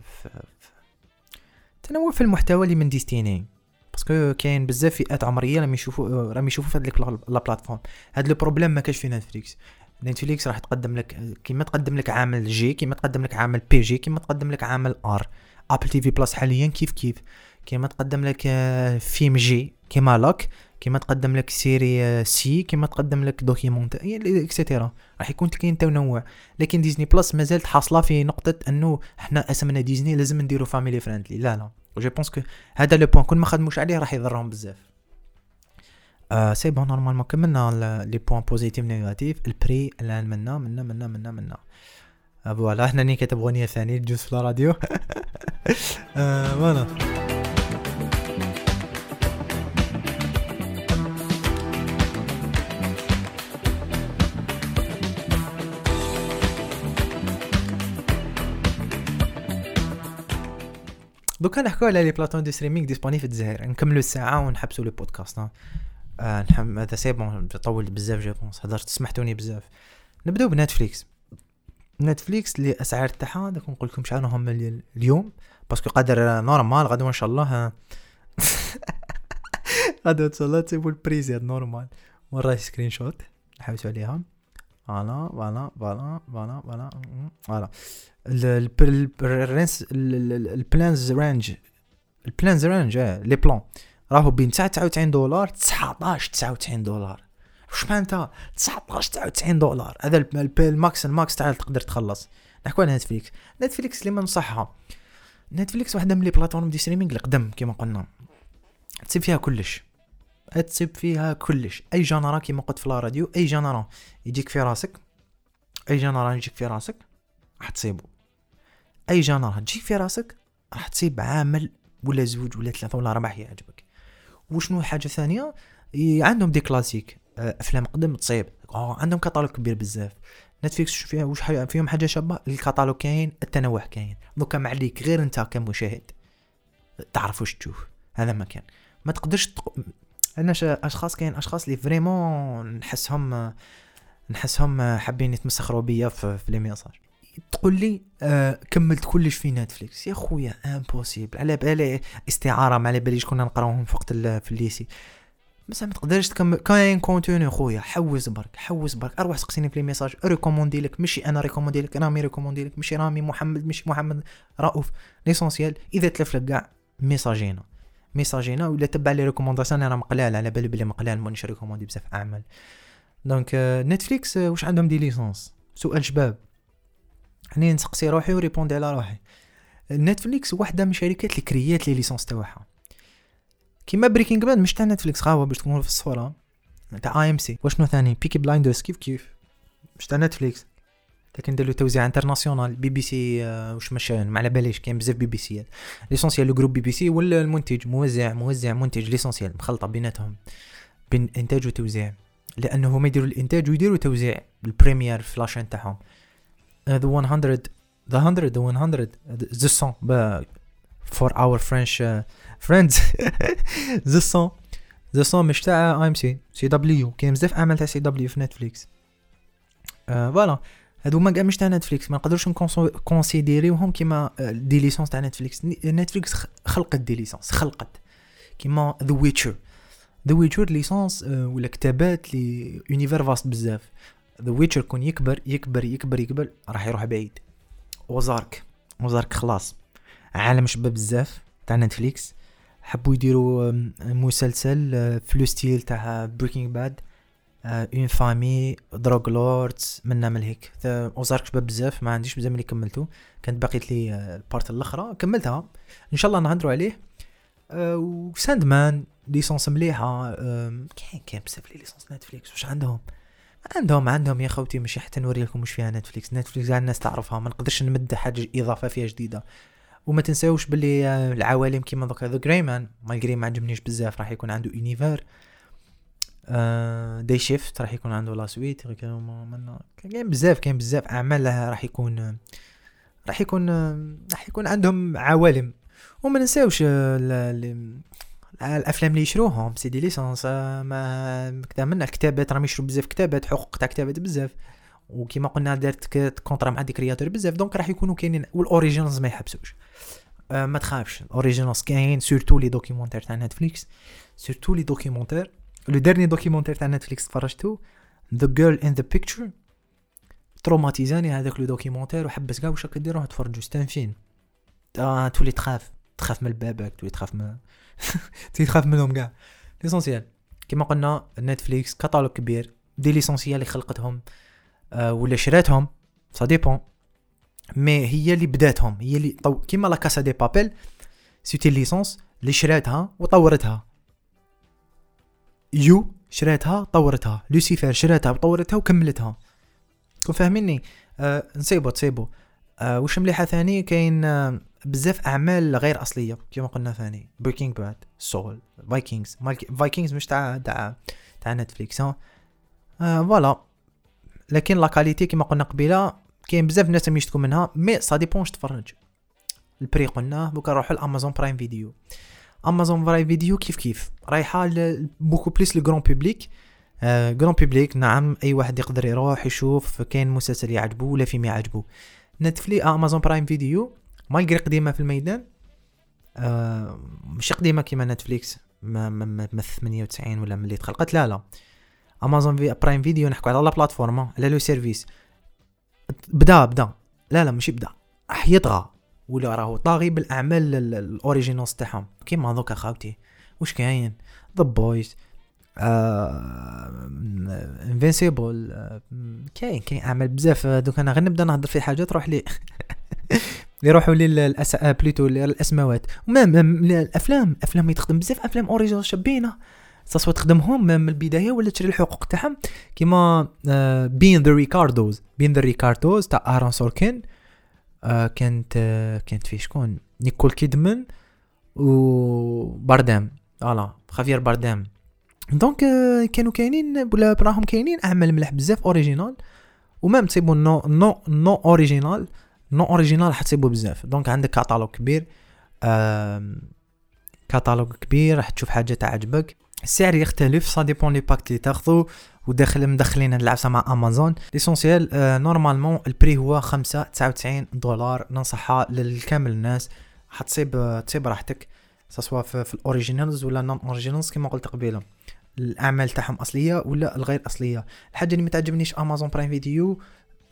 تنوع في المحتوى اللي من ديزني. parce que كاين بزاف فئات عمرية راهم يشوفوا راهم يشوفوا في هذيك la plateforme. هذا le problème ما كاش في نتفليكس. نتفليكس راح تقدم لك كيما تقدم لك عمل G كيما تقدم لك عمل PG كيما تقدم لك عمل R. Apple TV Plus حاليا كيف كيف. كيما تقدم لك آه، فيلم G كيما لوك. كيما تقدم لك série سي آه، كيما تقدم لك documentaire et cetera راح يكون كاين تنوع لكن ديزني بلس مازالت حاصلة في نقطة أنه إحنا أسمنا ديزني لازم نديرو family friendly لا لا. je pense que هذا le point كون ما خدموش عليه راح يضرهم بزاف. آه c'est bon normalement كملنا les points positifs négatifs البري الآن منا منا منا منا منا voilà هنا ني كاتب اغنيه ثانية تجوز في الراديو voilà دوكا نحكوا على les plateformes de streaming disponibles في الجزائر نكملوا الساعة ونحبسوا le podcast آه هذا c'est bon طول بزاف je pense هضرت سمحتوني بزاف. نبداو بنتفليكس. نتفليكس اللي أسعار تاعها داك نقول لكم شحال هم اليوم parce que قادر normal غدوه ان شاء الله غدوه ان شاء الله تسيبوا ال prix normal. وراه screenshot نحوسوا عليها. voilà voilà voilà voilà voilà. voilà. ال plans range ال plans range les plans راهو بين 99 دولار 19 99 دولار. واش معناتها؟ 19 99 دولار. هذا ال max ال max تاع تقدر تخلص. نحكوا على نتفليكس نتفليكس اللي ما نصحها نتفليكس واحدة من les plateformes de streaming القدم كيما قلنا. تسيب فيها كلش. تسيب فيها كلش. أي genre كيما قلت في la radio أي genre يجيك في راسك أي genre يجيك في راسك راح تصيبه أي genre تجيك في راسك راح تصيب عمل ولا زوج ولا ثلاثة ولا أربعة يعجبك. وشنو حاجة ثانية عندهم des classiques آه، أفلام قدم تصيب. عندهم كاتالوج كبير بزاف. نتفليكس فيها؟ وش فيهم حاجة شابة؟ الكاتالوج كاين التنوع كاين. دوكا ما عليك غير أنت كمشاهد تعرف وش تشوف. هذا ما كان ما تقدرش تق... أنا أشخاص كاين أشخاص اللي vraiment نحسهم نحسهم حابين يتمسخروا بيا في les messages تقول لي آه كملت كلش في نتفليكس. يا خويا impossible على بالي استعارة ما على باليش كنا نقراوهم في وقت في ال lycée. بس ما تقدرش تكمل. كاين contenu خويا حوس برك حوس برك. أروح سقسيني في ال message. recommandé لك. ماشي أنا recommandé لك. رامي recommandé لك. ماشي رامي محمد ماشي محمد رؤوف. l'essentiel إذا تلف لك كاع message ينا message ينا ولا تبع les recommandations أنا مقلال. على بالي بلي مقلال مانيش recommandé بزاف أعمال. donc نتفليكس واش عندهم des licences؟ سؤال شباب. اني نسقسي روحي و répondé على روحي. نتفليكس واحدة من الشركات اللي كريات les licences تاعها كيما Breaking Bad مش تاع نتفليكس غاوة باش تكونوا في الصورة. تاع AMC. واشنو ثاني؟ Peaky Blinders كيف كيف؟ مش تاع نتفليكس. لكن داروا توزيع international BBC آه وش مش ما على باليش كاين بزاف بي بي سي. ليسونسيال لو جروب بي بي سي ولا المنتج موزع موزع منتج ليسونسيال مخلطة بيناتهم بين إنتاج وتوزيع. لأنه هما يديروا الإنتاج ويديروا توزيع البريمير في لاشين تاعهم. ذا 100 ذا 100 ذا 100 ذا سون فور اور فرنش فريندز ذا سون ذا سون مش تاع ام سي سي دبليو كاين بزاف أعمال تاع سي دبليو في نتفليكس فوالا هادو ما مش تاع نتفليكس ما نقدروش نكونسيديريوهم كيما دي ليسونس تاع نتفليكس نتفليكس خلقت des licences خلقت. كيما The Witcher The Witcher licence ولا كتابات l'univers vaste بزاف. The Witcher كون يكبر يكبر يكبر يكبر راح يروح بعيد. Ozark Ozark خلاص. عالم شباب بزاف تاع نتفليكس. حبوا يديروا مسلسل في le style تاع Breaking Bad une famille drug lords منا من هيك. Ozark شباب بزاف ما عنديش بزاف ملي كملتو. كانت باقيت لي ال part الأخرى. كملتها. إن شاء الله نهضروا عليه. و Sandman licence مليحة. كاين كاين بزاف les licences نتفليكس. واش عندهم؟ عندهم عندهم يا خوتي ماشي حتى نوري لكم واش فيها نتفليكس. نتفليكس قاع الناس تعرفها ما نقدرش نمد حاجة إضافة فيها جديدة. وما تنساوش باللي العوالم كيما دوكا The Gray Man. malgré ما عجبنيش بزاف راح يكون عنده univers دي شيفت راح يكون عنده la suite كاين بزاف كاين بزاف اعمال راح يكون راح يكون راح يكون عندهم عوالم. وما ننساوش الأفلام اللي يشروهم c'est des licences ما كذا من الكتابات راهم يشرو بزاف كتابات حقوق تاع كتابات بزاف. وكيما قلنا دارت contrat مع des créateurs بزاف donc راح يكونوا كاينين وال originals ما يحبسوش. أه ما تخافش ال originals كاين surtout les documentaires تاع نتفليكس surtout les documentaires. le dernier documentaire تاع نتفليكس تفرجتو The Girl in the Picture traumatisa ني هذاك le documentaire وحبس كاع واش راك دير روح تفرجوا ستانفين آه تولي تخاف تخاف من البابك تولي تخاف من تولي تخاف منهم كاع l'essentiel كيما قلنا نتفليكس كاتالوج كبير. des licences اللي خلقتهم آه ولا شراتهم ça dépend mais هي اللي بداتهم. هي اللي طو... كيما La Casa de Papel c'était licence اللي شراتها وطورتها. يو شراتها طورتها. لوسيفر شراتها وطورتها وكملتها. كون فاهميني؟ آه نسيبو تسيبو. آه وش مليحة ثاني كاين آه بزاف أعمال غير أصلية كما قلنا ثاني Breaking Bad Saul Vikings Vikings مش تاع تاع تاع Netflix ها. آه voilà لكن la qualité كما قلنا قبيلة كاين بزاف ناس يشتكوا منها mais ça dépend واش تفرج. le prix قلنا دوكا نروحو ل Amazon Prime Video Amazon Prime Video كيف كيف؟ رايحة beaucoup plus le grand public grand public نعم أي واحد يقدر يروح يشوف كاين مسلسل يعجبو ولا فيلم يعجبو. Netfli Amazon Prime Video malgré قديمة في الميدان؟ آه مش قديمة كيما Netflix ما ما 98 ولا ملي تخلقت لا لا. امازون في Prime Video نحكو على la plateforme على le service. بدا بدا. لا لا ماشي بدا راح يطغى. ولا راهو طاغي بالأعمال ال originals تاعهم. كيما دوكا خاوتي واش كاين؟ The Boys Invincible كاين كاين أعمال بزاف. دوك أنا غير نبدا نهضر في حاجات تروح لي. يروحوا لي الأس... plutôt الاسماوات و même الأفلام أفلام يتخدم بزاف. أفلام original شابينة. سواء تخدمهم من البداية ولا تشري الحقوق تاعهم. كيما Being the Ricardos Being the Ricardos تاع ارون آه كانت آه كانت فيه شكون؟ نيكول كيدمان و باردام voilà خافيير باردام donc آه كانوا كاينين ولا براهم كاينين. أعمال ملاح بزاف original و même تصيبوا non non non original non original راح بزاف. donc عندك كاتالوج كبير آه كاتالوج كبير راح تشوف حاجة تعجبك. السعر يختلف ça dépend les packs اللي تاخذو وداخل مدخلين العفسة مع Amazon l'essentiel آه normalement le prix هو خمسة تسعة وتسعين دولار. ننصحها للكامل الناس. حتصيب تصيب راحتك سواء في, في ال originals ولا non originals كما قلت قبيلة. الأعمال تاعهم أصلية ولا الغير أصلية؟ الحاجة اللي ما تعجبنيش Amazon Prime Video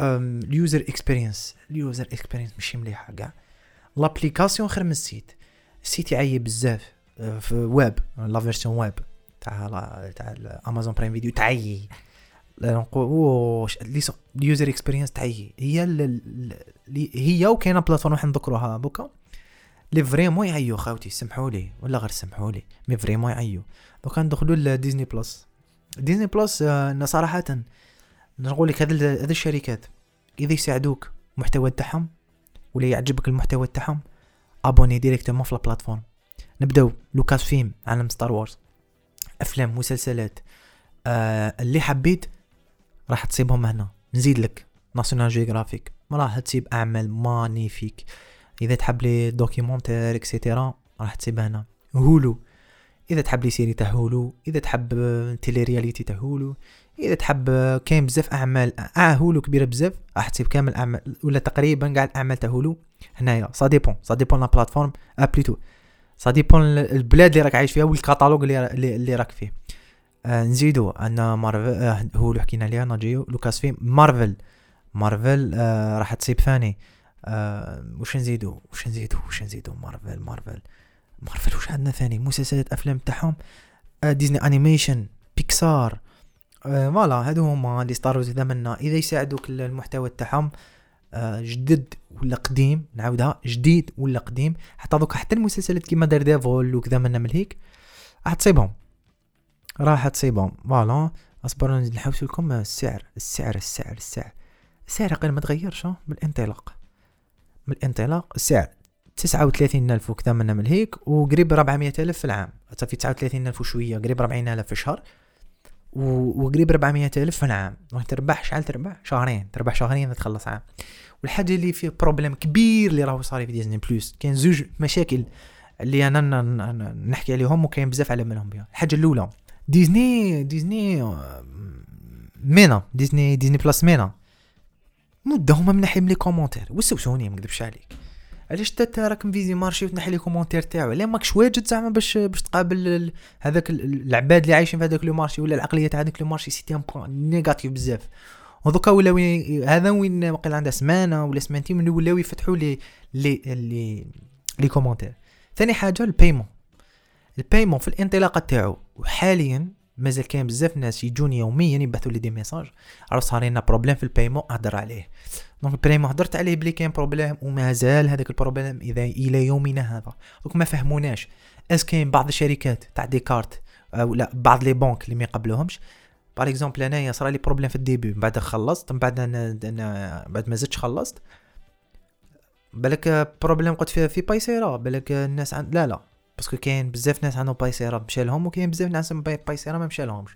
ال user experience ال user experience ماشي مليحه كاع. l'application خير من ال site. ال site يعيي بزاف. في web. la version web. تاع تاع Amazon Prime Video تعيي. واش ال user experience تعيي. هي هي وكاينة plateforme واحد نذكروها بوكا لي vraiment يعيو خاوتي. سمحوا لي ولا غير سمحوا لي mais vraiment يعيو. دوكا ندخلوا ل Disney Plus Disney Plus أنا صراحة نقول لك هذه الشركات إذا يساعدوك المحتوى تاعهم ولا يعجبك المحتوى تاعهم abonné directement في ال plateforme. نبدأو. Lucasfilm عالم Star Wars. أفلام مسلسلات آه اللي حبيت راح تصيبهم هنا. نزيد لك National Geographic راح تصيب أعمال magnifiques. إذا تحب les documentaires et cetera راح تصيب هنا. Hulu. إذا تحب les séries تاع Hulu إذا تحب télé-réalité تاع Hulu إذا تحب كاين بزاف أعمال آه Hulu كبيرة بزاف راح تسيب كامل اعمال ولا تقريبا كاع الأعمال تاع Hulu هنايا ça dépend ça dépend la plateforme ا plutôt ça dépend البلاد اللي راك عايش فيها والكاتالوج اللي, اللي راك فيه. آه نزيدو عندنا مارفل آه هو اللي حكينا عليها ناجيو Lucasfilm Marvel Marvel آه راح تصيب ثاني. آه وش نزيدو؟ وش نزيدو؟ وش نزيدو؟ Marvel Marvel مارفل وش عندنا ثاني؟ مسلسلات أفلام تاعهم. آه Disney Animation Pixar آه voilà هادو هما اللي Star Wars منا. إذا يساعدوك المحتوى تاعهم آه جدد ولا قديم نعاودها جديد ولا قديم. حتى دوك حتى المسلسلات كيما Daredevil وكذا منا من هيك راح تصيبهم. راح تصيبهم. voilà اصبروا نحوس لكم. السعر السعر السعر السعر. السعر قال ما تغيرش من الانطلاق. من الانطلاق السعر. تسعة وثلاثين ألف وكذا من هيك وقريب ربعمية ألف في العام. صافي تسعة وثلاثين ألف وشوية قريب ربعين ألف في الشهر. وقريب ربعمية ألف في العام تربح شحال تربح شهرين تربح شهرين تخلص عام. والحاجة اللي فيه problème كبير اللي راهو صاري في Disney Plus كاين زوج مشاكل اللي أنا نحكي عليهم وكاين بزاف على منهم بها الحاجة الأولى Disney Disney MENA. Disney Disney Plus MENA. مدة هما منحي لي كومونتير وسوسوني ما نكذبش عليك. علاش تا راك مفيزي مارشي وتنحي لي كومونتير تاعو؟ لا ماكش واجد زعما باش باش تقابل هذاك العباد اللي عايشين في هذاك لو مارشي ولا العقلية تاع هذاك لو مارشي سيتي ان بوان نيجاتيف بزاف. ودوكا ولاو هذا وين وقيلا عندها سمانة ولا سمانتين من ولاو يفتحوا لي لي لي لي كومونتير. ثاني حاجة البايمون البايمون في الانطلاقه تاعو. وحاليا مازال كاين بزاف ناس يجوني يوميا يبعثوا لي دي ميساج. راه صار لنا problème في ال paiement اهضر عليه. donc ال paiement هضرت عليه بلي كاين problème ومازال هذاك ال problème إذا إلى يومنا هذا. donc ما فهموناش. اس كاين بعض الشركات تاع des cartes أو لا بعض les banques اللي ما يقبلوهمش؟ par exemple انايا صرا لي problème في ال début. من بعد خلصت من بعد أنا, بعد ما زدتش خلصت. بالك problème قلت في في Paysera بالك الناس عن... لا لا. parce que كاين بزاف ناس عندهم Paysera مشى لهم وكاين بزاف ناس Paysera ما مشى لهمش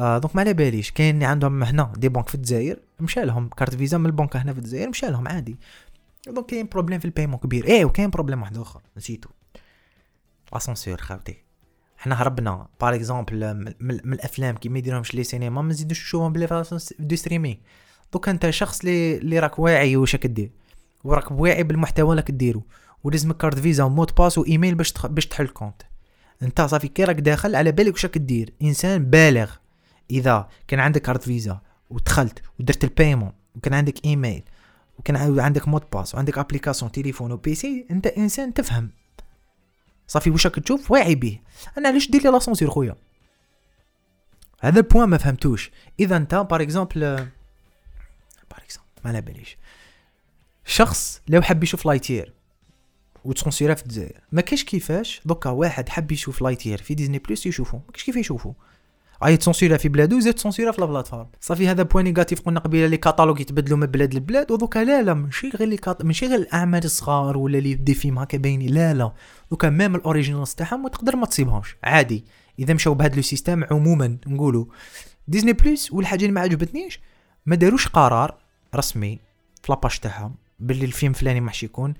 آه donc ما على باليش. كاين اللي عندهم هنا des banques في الجزائر مشى لهم carte Visa من البنك هنا في الجزائر مشى لهم عادي. donc كاين problème في ال paiement كبير. إيه وكاين problème واحد آخر نسيتو. la censure خاوتي. حنا هربنا. par exemple من, الأفلام كي ما يديرهمش les cinémas ما نزيدوش نشوفهم بلي de streaming دوك أنت شخص اللي اللي راك واعي واش راك دير. وراك واعي بالمحتوى اللي ديرو. ولازمك carte Visa و mot de passe و email باش. باش تحل compte أنت صافي كي راك داخل على بالك واش راك دير. إنسان بالغ. إذا كان عندك carte Visa ودخلت ودرت ال paiement وكان عندك ايميل وكان عندك mot de passe وعندك application تليفون و PC أنت إنسان تفهم. صافي واش راك تشوف؟ واعي به. أنا علاش دير لي la censure خويا؟ هذا ال point ما فهمتوش. إذا أنت par exemple par exemple ما على باليش. شخص لو حب يشوف Lightyear وتسونسيرا في الجزائر ما كاش كيفاش دوكا واحد حب يشوف Lightyear في Disney Plus يشوفو ما كاش كيف يشوفو. اي تسونسيرا في بلادو زاد تسونسيرا في ال plateforme صافي هذا point négatif قلنا قبيلة les catalogues يتبدلوا من بلاد لبلاد ودوكا لا لا ماشي غير les cat... ماشي غير الأعمال الصغار ولا لي des films هكا باينين لا لا. دوكا même ال originals تاعهم تقدر ما تصيبهمش عادي. إذا مشاو بهذا le système عموما نقولوا. Disney Plus والحاجة اللي ما عجبتنيش ما داروش قرار رسمي في la page تاعهم باللي الفيلم فلاني ما يكون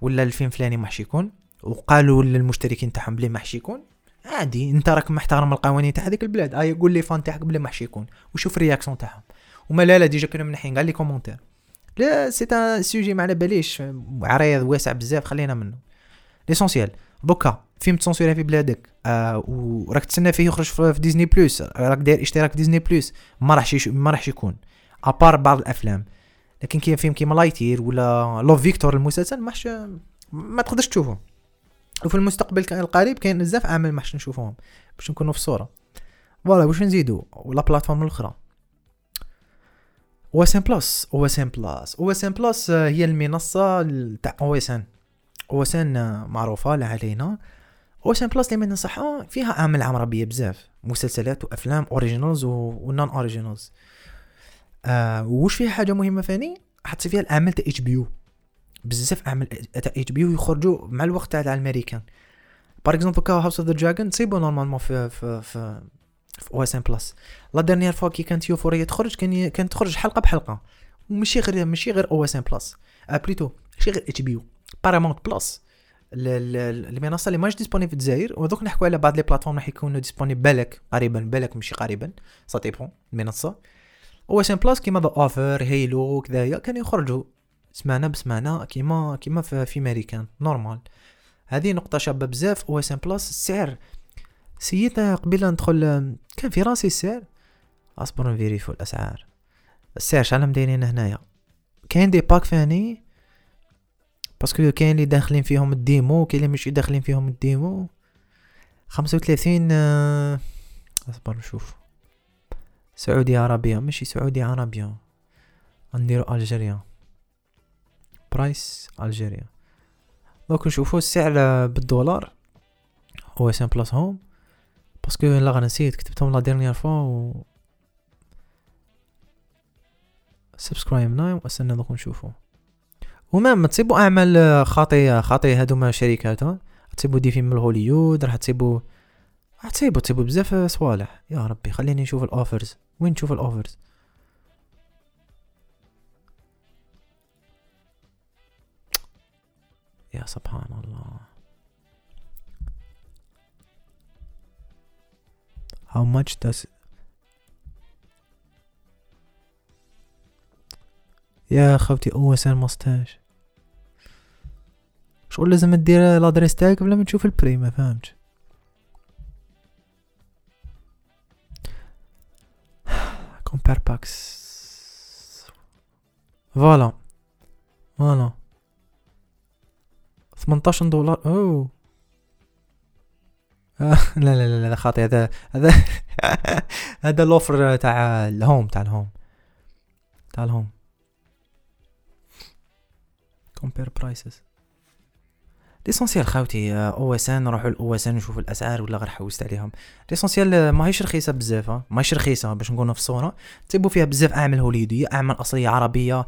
ولا الفيلم فلاني ما يكون وقالوا للمشتركين تاعهم بلي ما يكون. عادي انت راك محترم القوانين تاع هذيك البلاد. اي قول les fans تاعك بلي ما يكون. وشوف ال réaction تاعهم. وما لا لا déjà كانوا منحين. قال les commentaires là c'est un sujet ما على باليش. عريض واسع بزاف خلينا منه. l'essentiel دوكا فيلم تسونسيري في بلادك. آه وراك تسنى فيه يخرج في Disney Plus راك داير اشتراك في Disney Plus ما راحش ما راحش يكون. à part بعض الأفلام. لكن كاين فيلم كيما Lightyear ولا Love, Victor المسلسل ماش ما تقدرش تشوفه. وفي المستقبل القريب كاين بزاف اعمال ما نشوفوهم باش نكونوا في الصورة. voilà واش نزيدو؟ و la plateforme الأخرى. أو اس ان بلس أو اس ان بلس أو اس ان بلس هي المنصة تاع أو اس ان أو اس ان معروفة لا علينا. OSN Plus اللي من ننصحها فيها أعمال عربية بزاف. مسلسلات وأفلام originals و non originals آه وش فيها حاجة مهمة ثاني؟ حط فيها الأعمال تاع HBO بزاف أعمال تاع HBO يخرجوا مع الوقت تاع الأمريكان. par exemple كا House of the Dragon تصيبوا normalement في في في في OSN Plus la dernière fois كي كانت Euphoria تخرج كان كانت تخرج حلقه بحلقه وماشي غير ماشي غير OSN Plus plutôt ماشي غير HBO Paramount Plus المنصه اللي ماش disponibles في الجزائر ودوك نحكوا على بعض les plateformes راح يكونوا disponibles بالك قريبا بالك ماشي قريبا سا ديبون المنصه أو اس ام بلس كيما ذا اوفر هيلو كذايا كانوا يخرجوا سمعنا بسمعنا كيما كيما في, أمريكان نورمال. هذه نقطة شابة بزاف أو إس ام بلس السعر. سيت قبيلة ندخل كان في راسي السعر. أصبر نفيريفو الأسعار. السعر شحال دايرين هنايا؟ كاين دي باك فاني باسكو كاين اللي داخلين فيهم الديمو كاين اللي ماشي داخلين فيهم الديمو. خمسة وثلاثين آه، أصبر نشوف. سعودية عربية ماشي سعودية عربية. نديرو الجيريا برايس الجيريا دونك نشوفو السعر بالدولار. هو اس ام بلس هوم. باسكو لا نسيت كتبتهم لا ديرنيير فوا و سبسكرايب نايم وأستنى دوك نشوفو. ومام تصيبوا أعمال خاطيه خاطيه هادوما شركات تصيبوا دي فيلم الهوليود راح تصيبوا راح تصيبوا تصيبوا بزاف صوالح. يا ربي خليني نشوف الاوفرز وين تشوف الاوفرز يا سبحان الله. How much does يا خوتي أو اس ان مستاج شغل لازم دير l'adresse تاعك بلا ما تشوف ال prix ما فهمتش compare packs voilà voilà 18 دولار. أوه. لا لا لا لا خاطي هذا هذا هذا ال offer تاع ال home تاع ال home تاع ال home. compare prices l'essentiel خاوتي OSN نروحو ل OSN نشوفو الأسعار ولا غير حوست عليهم. l'essentiel ماهيش رخيصة بزاف ماهيش رخيصة باش نكونو في الصورة. تصيبو فيها بزاف اعمال هوليوديه اعمال أصلية عربية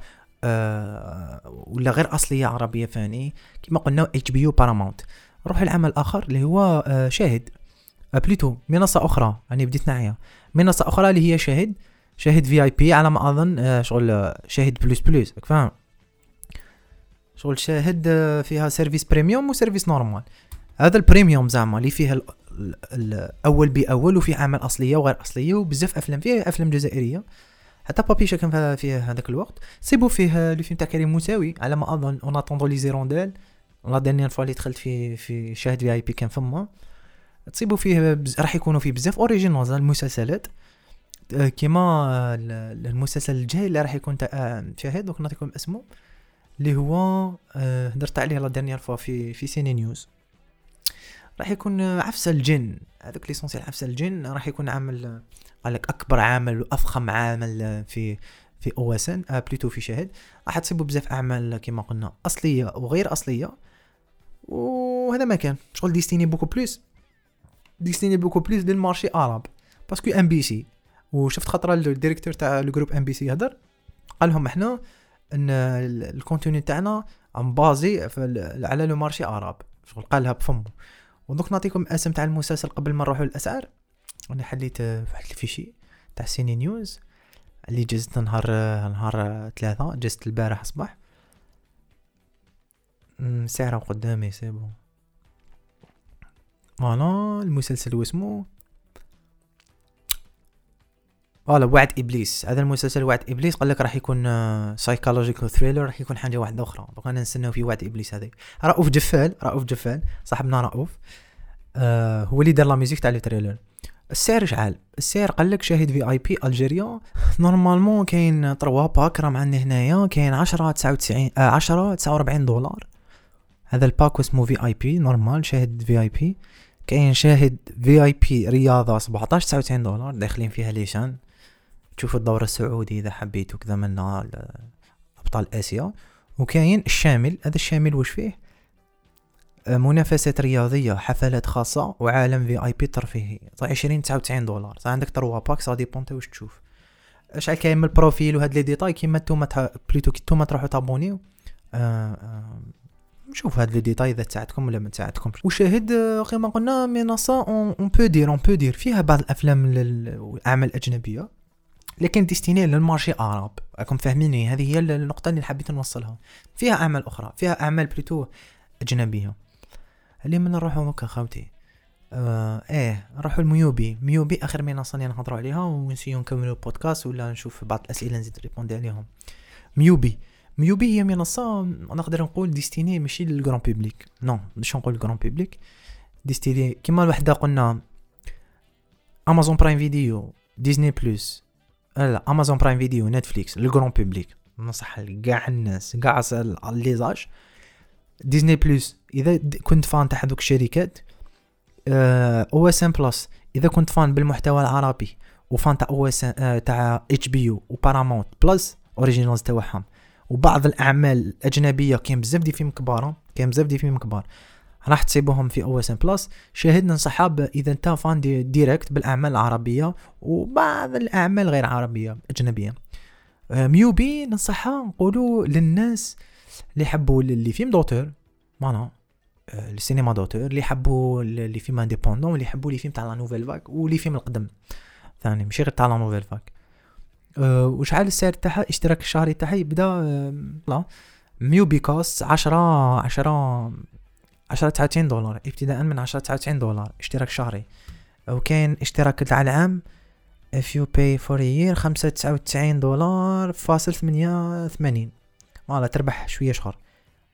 ولا غير أصلية عربية ثاني كما قلنا HBO Paramount نروح العمل الآخر اللي هو أه شاهد. أه plutôt منصة أخرى يعني بديت نعيا منصة أخرى اللي هي شاهد. شاهد VIP على ما أظن شغل شاهد plus plus فاهم؟ شغل شاهد آه، فيها service premium و service normal هذا ال premium زعما اللي فيها الأول بأول وفي اعمال أصلية وغير أصلية وبزاف أفلام فيه أفلام جزائرية. حتى Papicha كان فيه هذاك الوقت. تصيبو فيه le film تاع كريم موساوي. على ما أظن En attendant les hirondelles la dernière fois اللي دخلت في في شاهد VIP كان فما. تصيبوا فيه بز... راح يكونوا فيه بزاف. originals المسلسلات. آه، كيما آه، المسلسل الجاي اللي راح يكون تاع شاهد. دوك نعطيكم اسمه. اللي هو آه، هدرت عليه la dernière fois في في Ciné News راح يكون عفسة الجن. هذاك l'essentiel عفسة الجن. راح يكون عامل قال لك أكبر عمل وأفخم عمل في في OSN plutôt في شاهد راح تصيبوا بزاف أعمال كما قلنا أصلية وغير أصلية. وهذا ما كان. شغل destinée beaucoup plus. destinée beaucoup plus لل marché arabe. parce que MBC. وشفت خطرة ال directeur تاع ال groupe MBC هدر قال لهم إحنا إن ال contenu تاعنا est basé على le marché arabe. شغل قالها بفمه. ودوك نعطيكم اسم تاع المسلسل قبل ما نروحوا للأسعار. أنا حليت واحد ال fichier تاع Ciné News اللي جزت نهار نهار ثلاثة جزت البارح صباح سعره قدامي c'est bon. voilà المسلسل واسمو voilà وعد إبليس. هذا المسلسل وعد إبليس قال لك راح يكون psychological thriller راح يكون حاجة واحدة أخرى. دوك أنا نستناو في وعد إبليس هذا رؤوف جفال رؤوف جفال صاحبنا رؤوف آه هو اللي دار la musique تاع ال trailer السعر شحال السعر قال لك شاهد VIP Algeria normalement كاين 3 packs راهم عندي هنايا كاين 10 99 آه 10 49 دولار. هذا ال pack اسمه VIP normal شاهد VIP كاين شاهد في اي بي رياضة 17 99 دولار داخلين فيها les chaînes. تشوف الدوري السعودي إذا حبيتوا كذا من أبطال آسيا. وكاين الشامل. هذا الشامل واش فيه؟ آه، منافسات رياضية حفلات خاصة وعالم VIP ترفيهي عشرين تسعة وتسعين دولار. عندك trois packs ça dépend واش تشوف؟ شحال كاين من ال profil وهاد les détails كيما نتوما plutôt نتوما تروحو تابونيو آه آه نشوف هاد les détails إذا تساعدكم ولا ما تساعدكمش. وشاهد كما قلنا منصة on peut dire on peut dire فيها بعض الأفلام الاعمال الأجنبية لكن destinée لل marché arabe راكم فاهميني؟ هذه هي النقطة اللي حبيت نوصلها. فيها أعمال أخرى فيها أعمال plutôt أجنبية. اللي من نروحو هكا خاوتي؟ آه إيه نروحو ال MUBI MUBI آخر منصه اللي نهضروا عليها ونسيو نكملوا بودكاست ولا نشوف بعض الأسئلة نزيد ريبوندي عليهم. MUBI. MUBI هي منصة نقدر نقول destinée ماشي لل grand public. non باش نقول ال grand public. destinée كيما الوحدة قلنا Amazon Prime Video Disney+ لا Amazon Prime Video Netflix لل grand public نصح لكاع الناس كاع les âges Disney+ إذا كنت fan تاع هذوك الشركات أو إس ام بلس إذا كنت fan بالمحتوى العربي و fan تاع OSN تاع HBO و Paramount+ originals تاعهم وبعض الأعمال الأجنبية كاين بزاف des films كبار كاين بزاف des films كبار. راح تصيبوهم في أو إس ام بلس. شاهد ننصح بها إذا أنت fan de direct بالأعمال العربية وبعض الأعمال غير عربية أجنبية. MUBI ننصحها نقولوا للناس اللي حبوا les films d'auteur معناها السينما d'auteur اللي حبوا les films indépendants اللي حبوا les films تاع la Nouvelle Vague و les films القدم. ثاني ماشي غير تاع لا نوفيل فاك وشحال السعر تاعها الاشتراك الشهري تاعها يبدا آه، لا ميو بيكوس 10 10 10 99 دولار. ابتداء من 10 99 دولار اشتراك شهري. وكاين اشتراك تاع العام if you pay for a year 599 دولار فاصل 88 مالا تربح شوية شهر.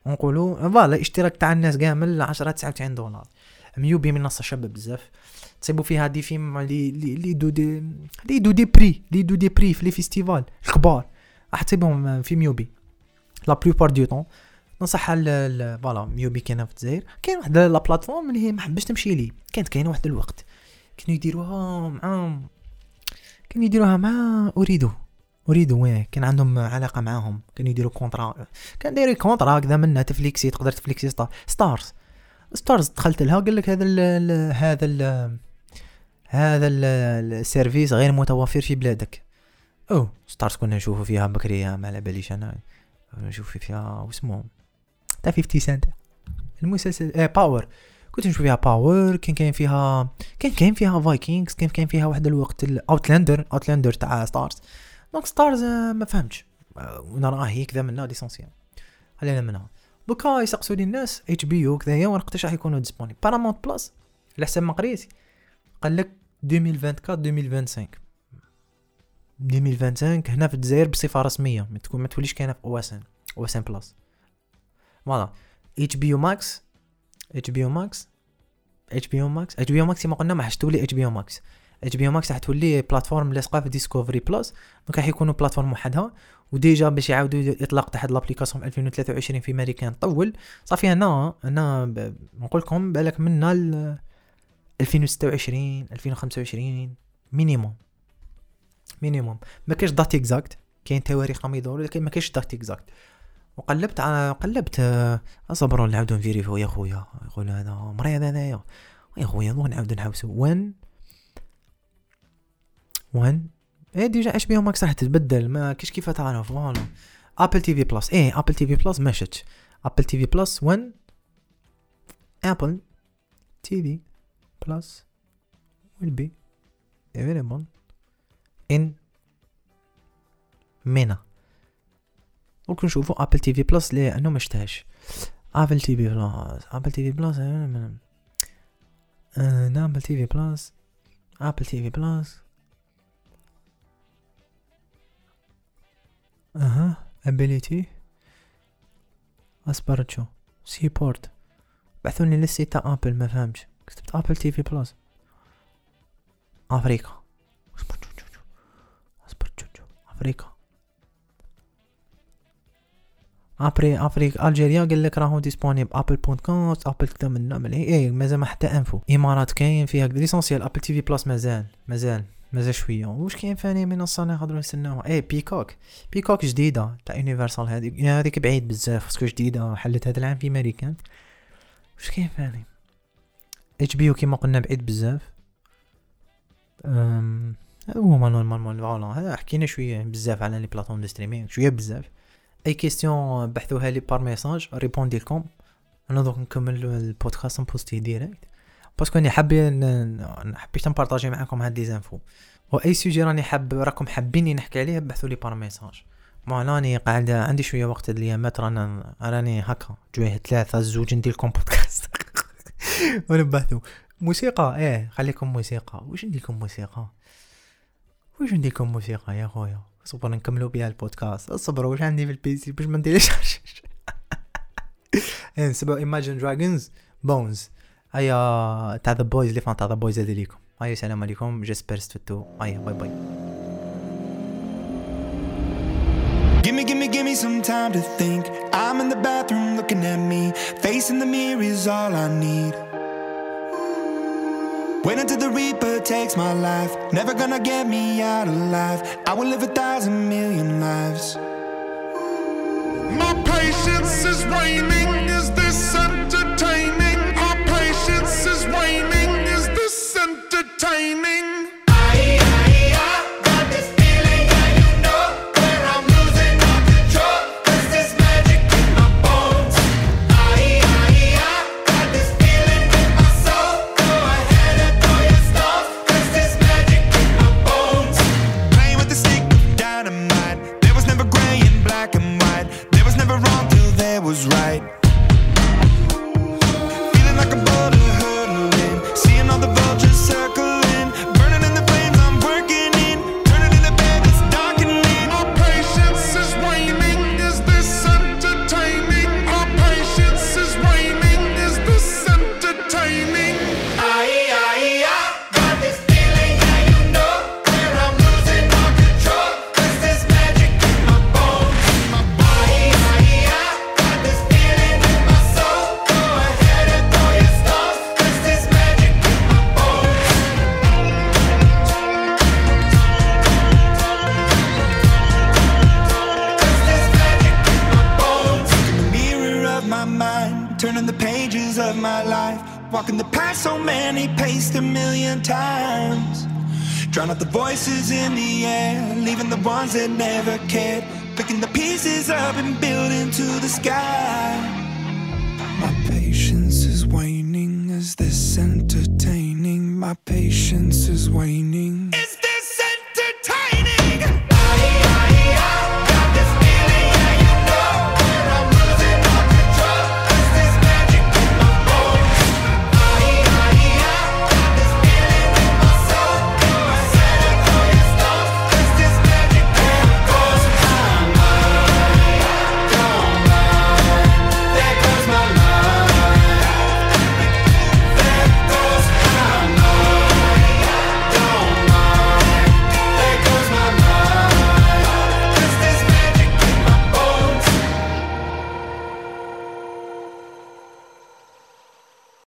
ونقولوا فوالا اشتراك تاع الناس كامل 10 99 دولار. MUBI منصه شابه بزاف. تصيبوا فيها des films اللي اللي داو des اللي داو des prix اللي داو des prix في les festivals الكبار. راح تصيبهم في MUBI. la plupart du temps ننصح voilà MUBI كاينة في الجزائر. كاين واحد la plateforme اللي هي ما حبش تمشي ليه. كانت كاينة واحد الوقت. كانوا يديروها مع كانوا يديروها مع Ooredoo Ooredoo وين؟ كان عندهم علاقة معاهم. كانوا يديروا contrat كان دايرين contrat هكذا منها تفليكسي تقدر تفليكسي Starz Starz دخلت لها قال لك هذا ال هذا ال هذا ال service غير متوفر في بلادك. أو Starz كنا نشوفوا فيها بكري. ما على باليش أنا. نشوف فيها واسمو تاع 50 سنت المسلسل آه Power كنت نشوف فيها Power كان كاين فيها كان كاين فيها Vikings كان كاين فيها واحد الوقت Outlander Outlander تاع Starz donc Starz ما فهمتش نراها هيك ذا منها l'essentiel خلينا منها دوكا يسقسوا لي الناس HBO كذايا وقتاش راح يكونوا disponibles Paramount+ على حسب ما قريت قال لك 2024 2025 2025 هنا في الجزائر بصفه رسميه ما تكون ما توليش كاينة في أو اس ان أو اس ان بلس فوالا اتش بي يو ماكس اتش بي يو ماكس اتش بي يو ماكس اتش بي يو ماكس كيما قلنا ما راحش تولي HBO Max HBO Max راح تولي plateforme لاصقه في Discovery+ donc راح يكونوا plateforme وحدها. و déjà باش يعاودوا إطلاق هاد l'application في 2023 في امريكان طول صافي أنا أنا نقول لكم بألك منا 2026 2025 minimum minimum ما كاينش date exacte كاين تواريخ راهم يدوروا لكن ما كاينش date exacte وقلبت على قلبت اصبروا نعاودوا نفيريفيو. يا خويا يقول هذا مريض هذايا. يا خويا نعاودوا نحوسوا وين وين؟ إيه déjà HBO Max راح تتبدل. ما كيش كيف تعرف voilà Apple TV Plus إيه Apple TV Plus مشت Apple TV Plus وين؟ Apple TV Plus will be available in مينا ممكن نشوفوا Apple TV Plus لأنه مشتاش ابل تي في بلس ابل تي في بلس ابل تي في بلس ابل تي في بلس أها ابيليتي اسبرتشو سيبورت بعثوني لسي تاع ابل ما فهمش كتبت ابل تي في بلس افريكا افريكا ابري Africa Algeria قال لك راهو disponible Apple.com Apple كذا من نعمل إيه مازال ما حتى info امارات كاين فيها l'essentiel Apple TV Plus مازال مازال مازال شوية. واش كاين ثاني منصه نقدروا نستناوها؟ إيه Peacock Peacock جديدة تاع Universal هذيك هذيك بعيد بزاف خاصك جديدة حلت هذا العام في امريكان واش كاين ثاني؟ HBO كيما قلنا بعيد بزاف. هذا هو normalement voilà. هذا حكينا شوية بزاف على les plateformes de streaming شوية بزاف. أي question بعثوها لي par message répondre لكم أنا دوك نكمل البودكاست ن poster direct parce que راني حاب حبيت ن partager معاكم هاد les infos. واي سوجي راني حاب راكم حابين نحكي عليه بعثوا لي par message ما راني قاعد عندي شوية وقت الايامات رانا راني هكا جوية ثلاثة زوج ندير لكم بودكاست ونبحثوا موسيقى إيه خليكم موسيقى. واش نديكم موسيقى؟ واش نديكم موسيقى يا خويا؟ صبر نكملوا بها البودكاست. اصبروا واش عندي في ال PC باش ما نديرش. سبعوا Imagine Dragons Bones هيا تاع ذا بويز اللي فان تاع ذا بويز هذي ليكم اي السلام عليكم جيسبر استفدتوا اي باي باي Gimme, gimme, gimme some time to think. I'm in the bathroom looking at me. Facing the mirror is all I need. Wait until the Reaper takes my life. Never gonna get me out alive. I will live a thousand million lives. My patience is waning.